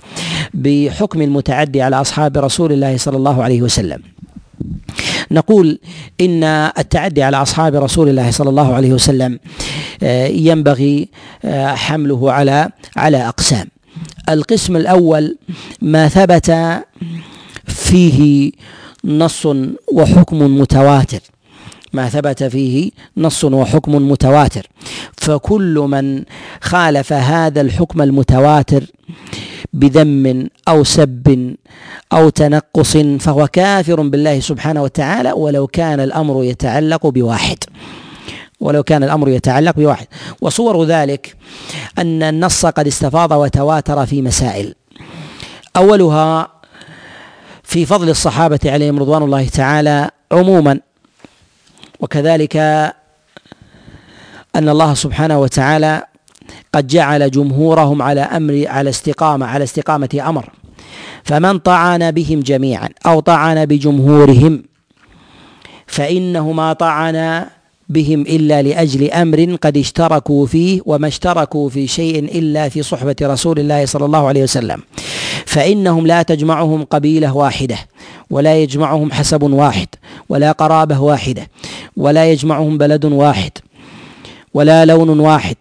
بحكم المتعدي على أصحاب رسول الله صلى الله عليه وسلم. نقول إن التعدي على أصحاب رسول الله صلى الله عليه وسلم آه، ينبغي آه، حمله على على أقسام. القسم الأول ما ثبت فيه نص وحكم متواتر. ما ثبت فيه نص وحكم متواتر. فكل من خالف هذا الحكم المتواتر بذم أو سب أو تنقص فهو كافر بالله سبحانه وتعالى ولو كان الأمر يتعلق بواحد. ولو كان الأمر يتعلق بواحد. وصور ذلك أن النص قد استفاض وتواتر في مسائل. أولها في فضل الصحابة عليهم رضوان الله تعالى عموما. وكذلك أن الله سبحانه وتعالى قد جعل جمهورهم على أمر على استقامة على استقامة أمر. فمن طعن بهم جميعا أو طعن بجمهورهم فانه ما طعن بهم إلا لأجل أمر قد اشتركوا فيه وما اشتركوا في شيء إلا في صحبة رسول الله صلى الله عليه وسلم. فإنهم لا تجمعهم قبيلة واحدة ولا يجمعهم حسب واحد ولا قرابة واحدة ولا يجمعهم بلد واحد ولا لون واحد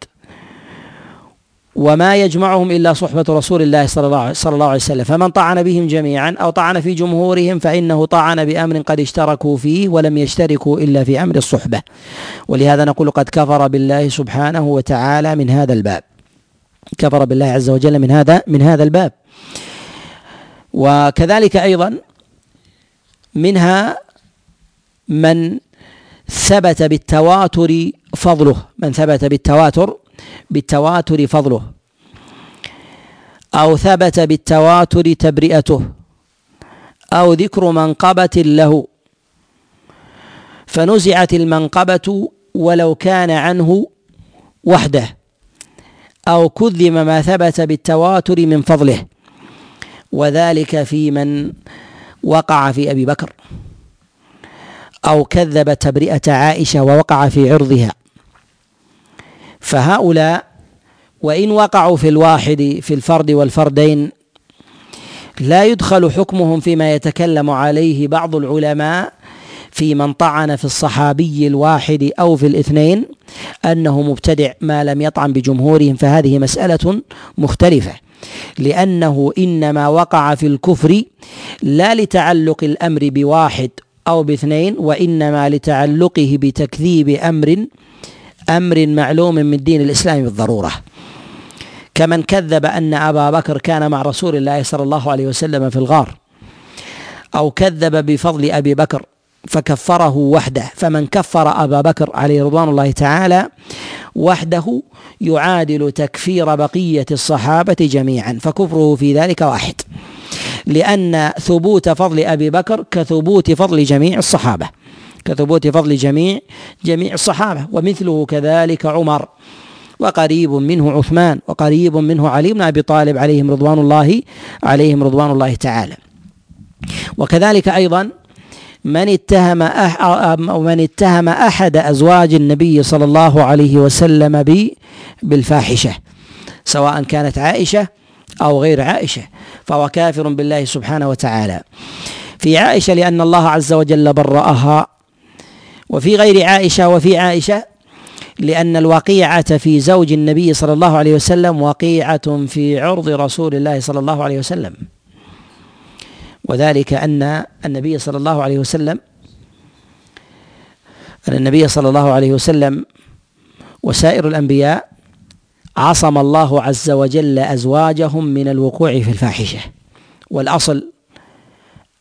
وما يجمعهم إلا صحبة رسول الله صلى الله صلى الله عليه وسلم. فمن طعن بهم جميعا أو طعن في جمهورهم فإنه طعن بأمر قد اشتركوا فيه ولم يشتركوا إلا في أمر الصحبة. ولهذا نقول قد كفر بالله سبحانه وتعالى من هذا الباب. كفر بالله عز وجل من هذا من هذا الباب. وكذلك أيضا منها من ثبت بالتواتر فضله. من ثبت بالتواتر بالتواتر فضله. أو ثبت بالتواتر تبرئته. أو ذكر منقبة له. فنزعت المنقبة ولو كان عنه وحده. أو كذب ما ثبت بالتواتر من فضله. وذلك في من وقع في أبي بكر. أو كذب تبرئة عائشة ووقع في عرضها. فهؤلاء وإن وقعوا في الواحد في الفرد والفردين لا يدخل حكمهم فيما يتكلم عليه بعض العلماء في من طعن في الصحابي الواحد أو في الاثنين أنه مبتدع ما لم يطعن بجمهورهم فهذه مسألة مختلفة. لأنه إنما وقع في الكفر لا لتعلق الأمر بواحد أو باثنين وإنما لتعلقه بتكذيب أمر أمر معلوم من دين الإسلام بالضرورة. كمن كذب أن أبا بكر كان مع رسول الله صلى الله عليه وسلم في الغار أو كذب بفضل أبي بكر فكفره وحده. فمن كفر أبا بكر عليه رضوان الله تعالى وحده يعادل تكفير بقية الصحابة جميعا. فكفره في ذلك واحد لأن ثبوت فضل أبي بكر كثبوت فضل جميع الصحابة. كثبوت فضل جميع جميع الصحابة ومثله كذلك عمر وقريب منه عثمان وقريب منه علي بن أبي طالب عليهم رضوان الله عليهم رضوان الله تعالى. وكذلك أيضا من اتهم أح من اتهم أحد أزواج النبي صلى الله عليه وسلم بالفاحشة سواء كانت عائشة أو غير عائشة فهو كافر بالله سبحانه وتعالى. في عائشة لأن الله عز وجل برأها وفي غير عائشة وفي عائشة لأن الوقيعة في زوج النبي صلى الله عليه وسلم وقيعة في عرض رسول الله صلى الله عليه وسلم. وذلك أن النبي صلى الله عليه وسلم أن النبي صلى الله عليه وسلم وسائر الأنبياء عصم الله عز وجل أزواجهم من الوقوع في الفاحشة. والأصل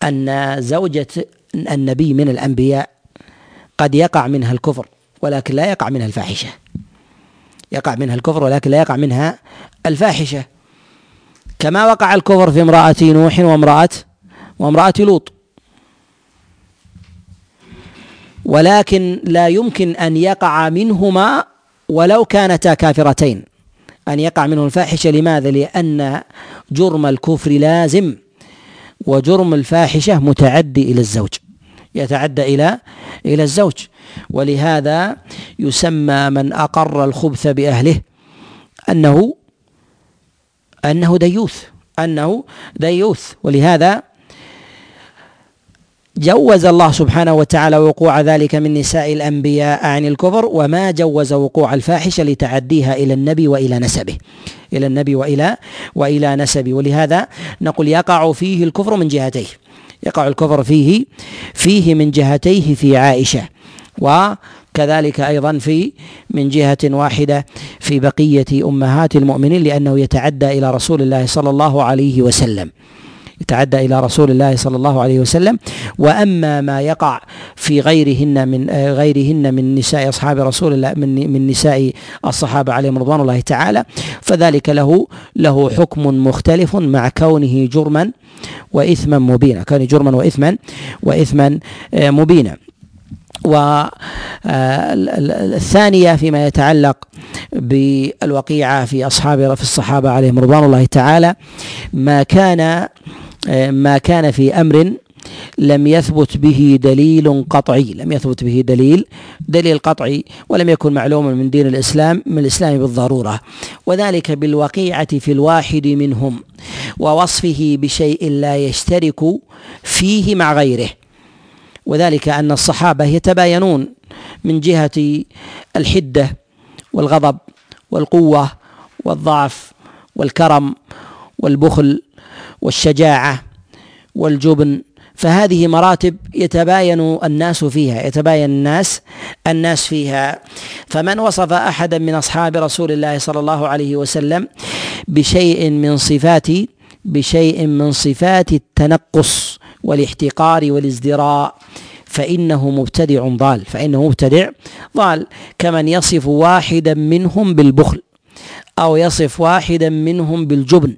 أن زوجة النبي من الأنبياء قد يقع منها الكفر ولكن لا يقع منها الفاحشة. يقع منها الكفر ولكن لا يقع منها الفاحشة. كما وقع الكفر في امرأة نوح وامرأة وامرأة لوط. ولكن لا يمكن أن يقع منهما ولو كانتا كافرتين. أن يقع منه الفاحشة لماذا؟ لأن جرم الكفر لازم وجرم الفاحشة متعدي إلى الزوج. يتعدى إلى إلى الزوج. ولهذا يسمى من أقر الخبث بأهله أنه أنه ديوث أنه ديوث. ولهذا جوز الله سبحانه وتعالى وقوع ذلك من نساء الأنبياء عن الكفر وما جوز وقوع الفاحشة لتعديها إلى النبي وإلى نسبه إلى النبي وإلى وإلى نسبه. ولهذا نقول يقع فيه الكفر من جهتيه. يقع الكفر فيه فيه من جهتيه في عائشة وكذلك أيضا في من جهة واحدة في بقية أمهات المؤمنين لأنه يتعدى إلى رسول الله صلى الله عليه وسلم. يتعدى إلى رسول الله صلى الله عليه وسلم. وأما ما يقع في غيرهن من غيرهن من نساء أصحاب رسول الله من من نساء الصحابة عليهم رضوان الله تعالى فذلك له له حكم مختلف مع كونه جرما وإثما مبينا كونه جرما وإثما وإثما آه، مبينا. والثانية فيما يتعلق بالوقيعة في أصحاب في الصحابة عليهم رضوان الله تعالى ما كان ما كان في أمر لم يثبت به دليل قطعي لم يثبت به دليل دليل قطعي ولم يكن معلوما من دين الإسلام من الإسلام بالضرورة. وذلك بالوقيعة في الواحد منهم ووصفه بشيء لا يشترك فيه مع غيره. وذلك أن الصحابة يتباينون من جهة الحدة والغضب والقوة والضعف والكرم والبخل والشجاعة والجبن فهذه مراتب يتباين الناس فيها يتباين الناس الناس فيها. فمن وصف أحدا من أصحاب رسول الله صلى الله عليه وسلم بشيء من صفات بشيء من صفات التنقص والاحتقار والازدراء فإنه مبتدع ضال فإنه مبتدع ضال. كمن يصف واحدا منهم بالبخل أو يصف واحدا منهم بالجبن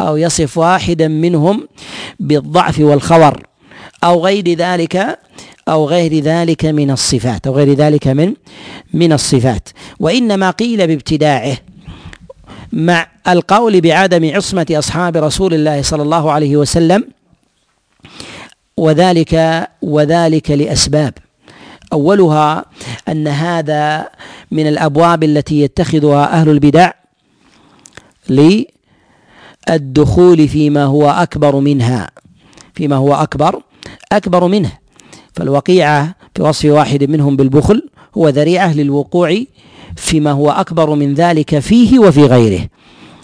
أو يصف واحدا منهم بالضعف والخور أو غير ذلك أو غير ذلك من الصفات أو غير ذلك من من الصفات. وإنما قيل بابتداعه مع القول بعدم عصمة أصحاب رسول الله صلى الله عليه وسلم وذلك وذلك لأسباب. أولها أن هذا من الأبواب التي يتخذها أهل البدع للدخول فيما هو أكبر منها فيما هو أكبر أكبر منه. فالوقيعة في وصف واحد منهم بالبخل هو ذريعة للوقوع فيما هو أكبر من ذلك فيه وفي غيره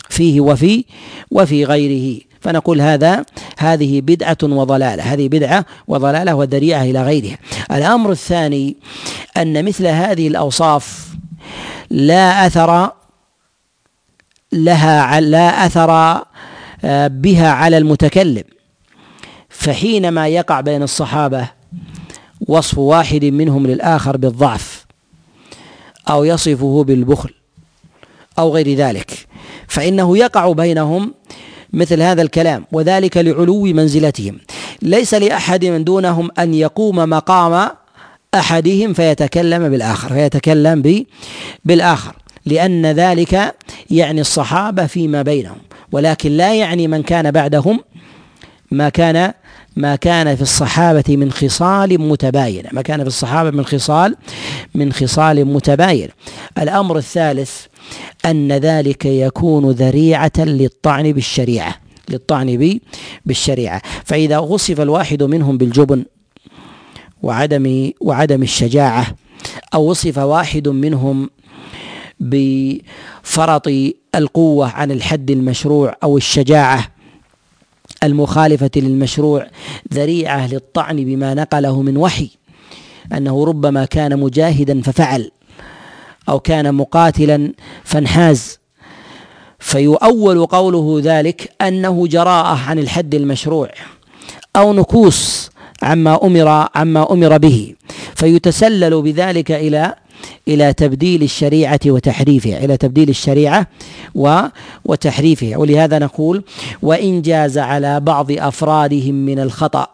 فيه وفي وفي غيره. فنقول هذا هذه بدعة وضلالة هذه بدعة وضلالة وذريعة إلى غيرها. الأمر الثاني أن مثل هذه الأوصاف لا أثر لها لا أثر بها على المتكلم. فحينما يقع بين الصحابة وصف واحد منهم للآخر بالضعف أو يصفه بالبخل أو غير ذلك فإنه يقع بينهم مثل هذا الكلام وذلك لعلو منزلتهم. ليس لأحد من دونهم أن يقوم مقام أحدهم فيتكلم بالآخر فيتكلم بالآخر لأن ذلك يعني الصحابة فيما بينهم. ولكن لا يعني من كان بعدهم ما كان ما كان في الصحابة من خصال متباينة ما كان في الصحابة من خصال من خصال متباينة الأمر الثالث أن ذلك يكون ذريعة للطعن بالشريعة للطعن بالشريعة. فإذا وصف الواحد منهم بالجبن وعدم وعدم الشجاعة أو وصف واحد منهم بفرط القوة عن الحد المشروع أو الشجاعة المخالفة للمشروع ذريعة للطعن بما نقله من وحي. أنه ربما كان مجاهدا ففعل أو كان مقاتلا فانحاز. فيؤول قوله ذلك أنه جراءة عن الحد المشروع أو نكوص عما أمر عما أمر به. فيتسلل بذلك إلى إلى تبديل الشريعة وتحريفها إلى تبديل الشريعة وتحريفها. ولهذا نقول وإن جاز على بعض أفرادهم من الخطأ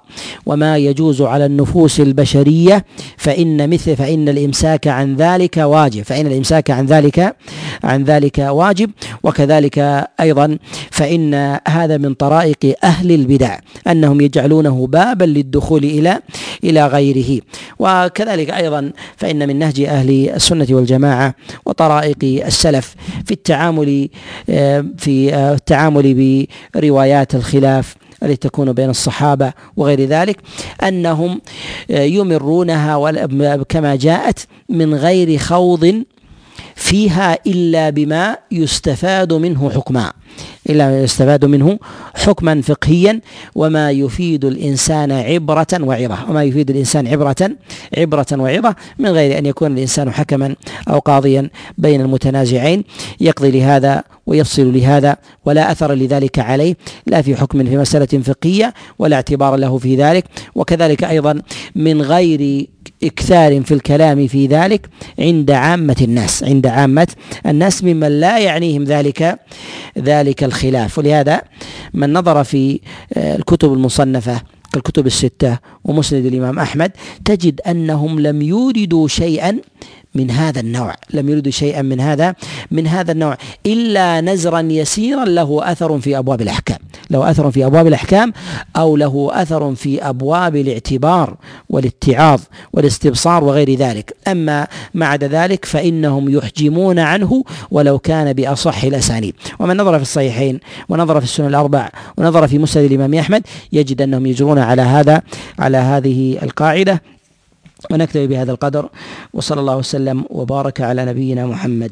وما يجوز على النفوس البشرية فإن مثل فإن الإمساك عن ذلك واجب فإن الإمساك عن ذلك عن ذلك واجب. وكذلك أيضا فإن هذا من طرائق أهل البدع أنهم يجعلونه بابا للدخول إلى إلى غيره. وكذلك أيضا فإن من نهج أهل السنة والجماعة وطرائق السلف في التعامل آه، في آه، التعامل بروايات الخلاف التي تكون بين الصحابة وغير ذلك أنهم آه، يمرونها كما جاءت من غير خوض فيها إلا بما يستفاد منه حكما. إلا ما يستفاد منه حكما فقهيا. وما يفيد الإنسان عبرة وعظة وما يفيد الإنسان عبرة عبرة وعظة من غير أن يكون الإنسان حكما أو قاضيا بين المتنازعين. يقضي لهذا ويفصل لهذا ولا أثر لذلك عليه. لا في حكم في مسألة فقهية ولا اعتبار له في ذلك. وكذلك أيضا من غير إكثار في الكلام في ذلك عند عامة الناس عند عامة الناس ممن لا يعنيهم ذلك ذلك الخلاف. ولهذا من نظر في آه، الكتب المصنفة كالكتب الستة ومسند الإمام أحمد تجد أنهم لم يوردوا شيئا من هذا النوع لم يردوا شيئا من هذا من هذا النوع إلا نزرا يسيرا له أثر في أبواب الأحكام. له أثر في أبواب الأحكام أو له أثر في أبواب الاعتبار والاتعاظ والاستبصار وغير ذلك. أما ما عدا ذلك فإنهم يحجمون عنه ولو كان بأصح الأسانيد. ومن نظر في الصحيحين ونظر في السنن الأربع ونظر في مسند الإمام أحمد يجد أنهم يجرون على هذا على هذه القاعدة. ونكتفي بهذا القدر. وصلى الله وسلم وبارك على نبينا محمد.